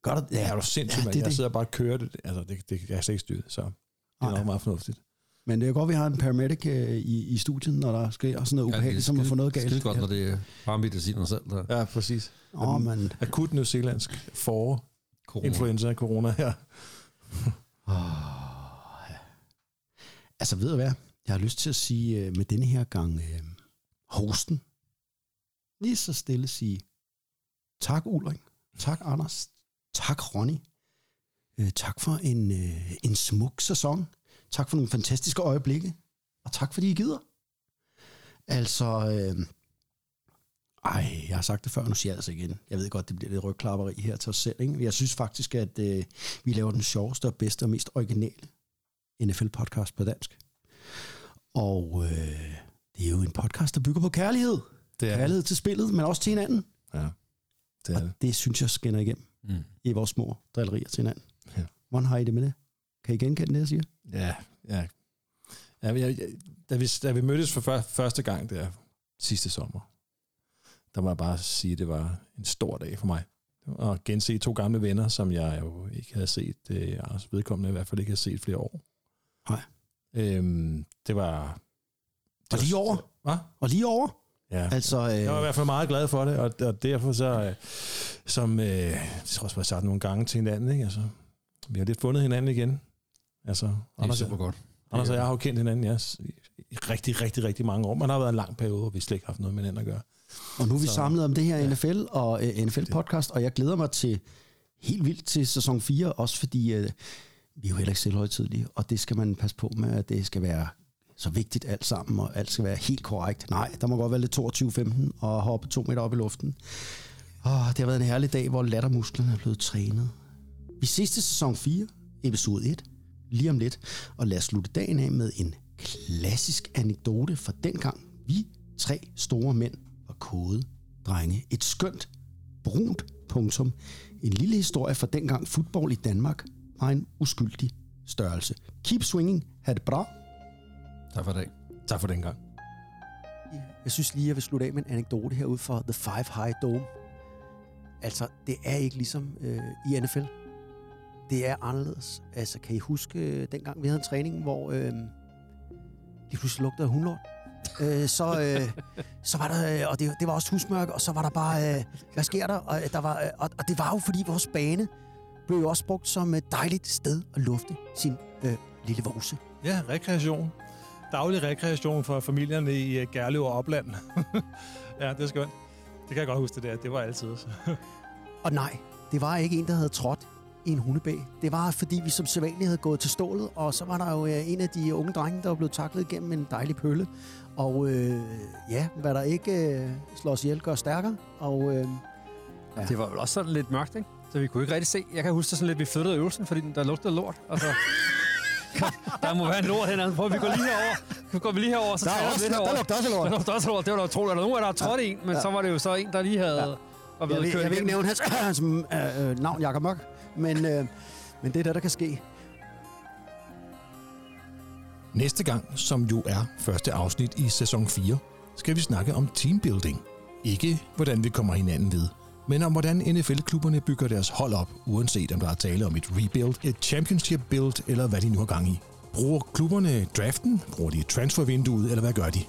Gør der, Ja, er du sindssygt, ja, ja, det er Jeg det. sidder bare og kører det. Altså, det, det kan jeg slet ikke styre, så det er nok meget fornuftigt. Men det er godt, vi har en paramedic øh, i, i studiet, når der sker sådan noget ubehageligt, som at få noget galt. Skide godt, når det er bare at noget selv. Der. Ja, præcis. Åh, oh, men... Akut New Zealandsk for Corona. influenza corona her. Altså, ved du hvad? Jeg har lyst til at sige øh, med denne her gang øh, hosten. Lige så stille sige tak Ulrik, tak Anders, tak Ronny, øh, tak for en, øh, en smuk sæson, tak for nogle fantastiske øjeblikke, og tak fordi I gider. Altså, øh, ej, jeg har sagt det før, nu siger jeg altså igen. Jeg ved godt, det bliver lidt rygklapperi her til os selv. Ikke? Jeg synes faktisk, at øh, vi laver den sjoveste og bedste og mest originale NFL-podcast på dansk. Og øh, det er jo en podcast, der bygger på kærlighed. Det er Kærlighed til spillet, men også til hinanden. Ja, det er og det. det synes jeg skinner igennem Mm. i vores små drillerier til hinanden. Ja. Hvordan har I det med det? Kan I genkende det, jeg siger? Ja, ja. ja jeg, jeg, da, vi, da vi mødtes for før, første gang der sidste sommer, der må jeg bare sige, at det var en stor dag for mig. At gense to gamle venner, som jeg jo ikke havde set, øh, altså vedkommende i hvert fald ikke havde set flere år. Nej. Øhm, det var... Og lige over. Hvad? Og lige over. Ja. Altså, øh, Jeg var i hvert fald meget glad for det, og, og derfor så, øh, som øh, jeg tror også, vi har sagt nogle gange til hinanden, ikke? Altså, vi har lidt fundet hinanden igen. Altså, Det er Anders, super godt. Anders og jeg har jo kendt hinanden ja, i i rigtig, rigtig, rigtig mange år. Man har været en lang periode, hvor vi slet ikke har haft noget med hinanden at gøre. Og nu er vi Så- samlet om det her ja. NFL og uh, NFL-podcast, og jeg glæder mig til helt vildt til sæson 4, også fordi uh, vi er jo heller ikke selvhøjtidlige, og det skal man passe på med, at det skal være så vigtigt alt sammen, og alt skal være helt korrekt. Nej, der må godt være lidt 22-15 og hoppe to meter op i luften. Oh, det har været en herlig dag, hvor lattermusklerne er blevet trænet. Vi ses til sæson 4, episode 1, lige om lidt, og lad os slutte dagen af med en klassisk anekdote fra dengang vi tre store mænd var kode drenge. Et skønt, brunt punktum. En lille historie fra dengang fodbold i Danmark var en uskyldig størrelse. Keep swinging. Ha' det bra. Tak for i dag. Tak for den gang. Jeg synes lige, jeg vil slutte af med en anekdote herude fra The Five High Dome. Altså, det er ikke ligesom øh, i NFL. Det er anderledes. Altså, kan I huske øh, dengang vi havde en træning, hvor øh, lige pludselig lugtede af hundlort? øh, så, øh, så var der, øh, og det, det var også husmørke, og så var der bare, øh, hvad sker der? Og, øh, der var, øh, og, og det var jo, fordi vores bane blev jo også brugt som et dejligt sted at lufte sin øh, lille vose. Ja, rekreation. Daglig rekreation for familierne i uh, Gerlev og Opland. ja, det er skønt. Det kan jeg godt huske det der. Det var altid. Og nej, det var ikke en, der havde trådt i en hundebæg. Det var, fordi vi som sædvanligt havde gået til stålet, og så var der jo øh, en af de unge drenge, der var blevet taklet igennem en dejlig pølle. Og øh, ja, hvad der ikke øh, slår os ihjel, gør stærkere. Og øh, Ja. Det var vel også sådan lidt mørkt, ikke? Så vi kunne ikke rigtig se. Jeg kan huske det sådan lidt, vi flyttede øvelsen, fordi der lugtede lort. Altså, der må være en lort hernede. Prøv, vi går lige herover. Så går vi lige herover, så Der er også- lidt der- herover. der lugter også lort. Der lugter også lort. Det var da utroligt. Der var nogen, der havde trådt en, men Ja. så var det jo så en, der lige havde... Ja. Og jeg, vil, jeg vil ikke nævne hans, hans øh, øh, navn, Jakob Mørk, men, øh, men det er det, der kan ske. Næste gang, som jo er første afsnit i sæson 4, skal vi snakke om teambuilding. Ikke hvordan vi kommer hinanden ved, men om hvordan NFL-klubberne bygger deres hold op, uanset om der er tale om et rebuild, et championship build eller hvad de nu har gang i. Bruger klubberne draften? Bruger de transfervinduet, eller hvad gør de?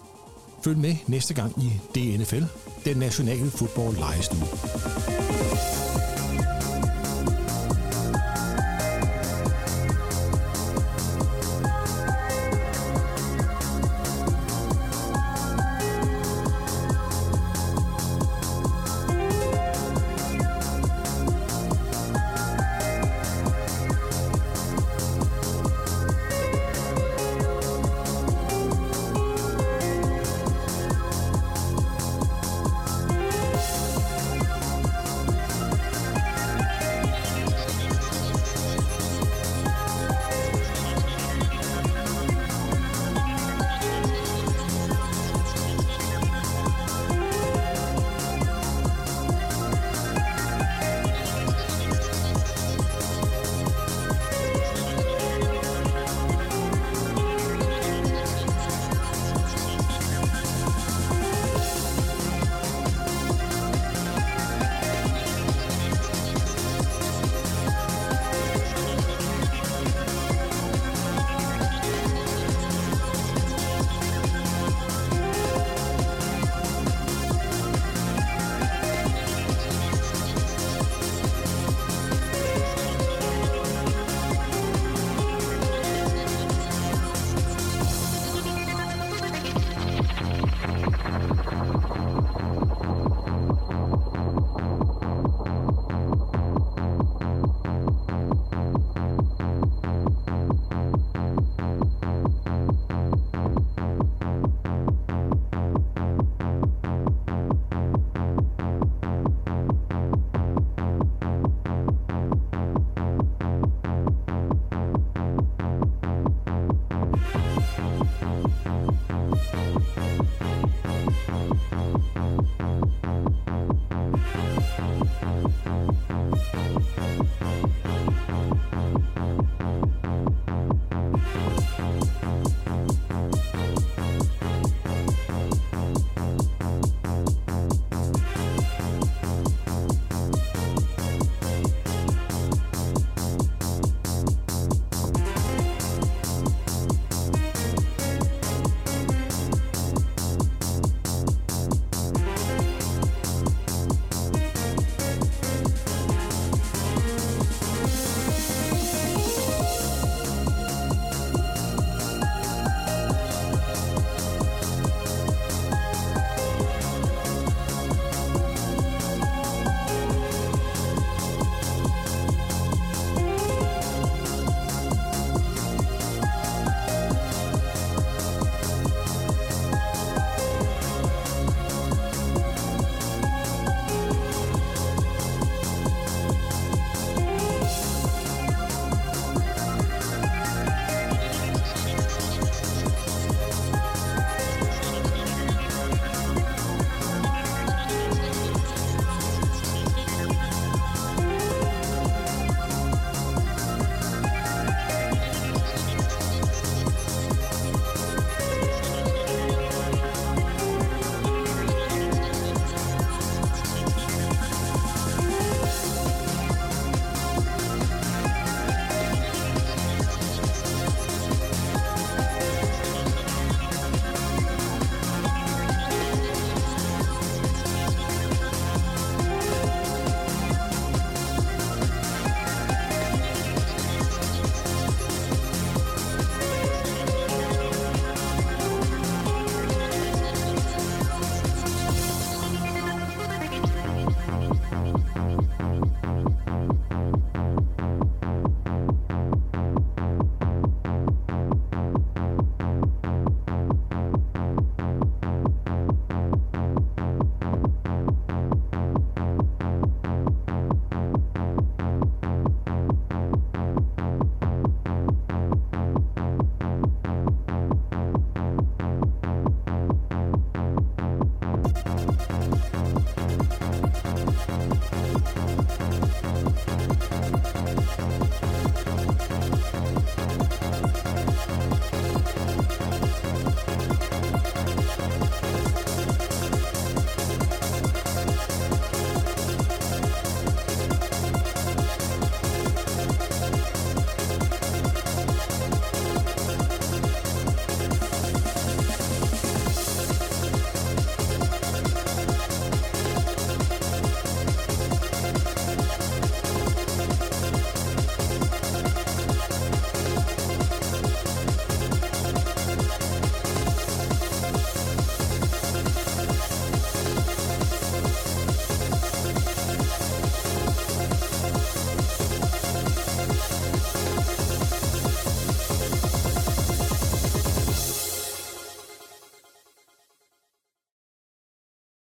Følg med næste gang i DNFL, den nationale fodbold lejestue.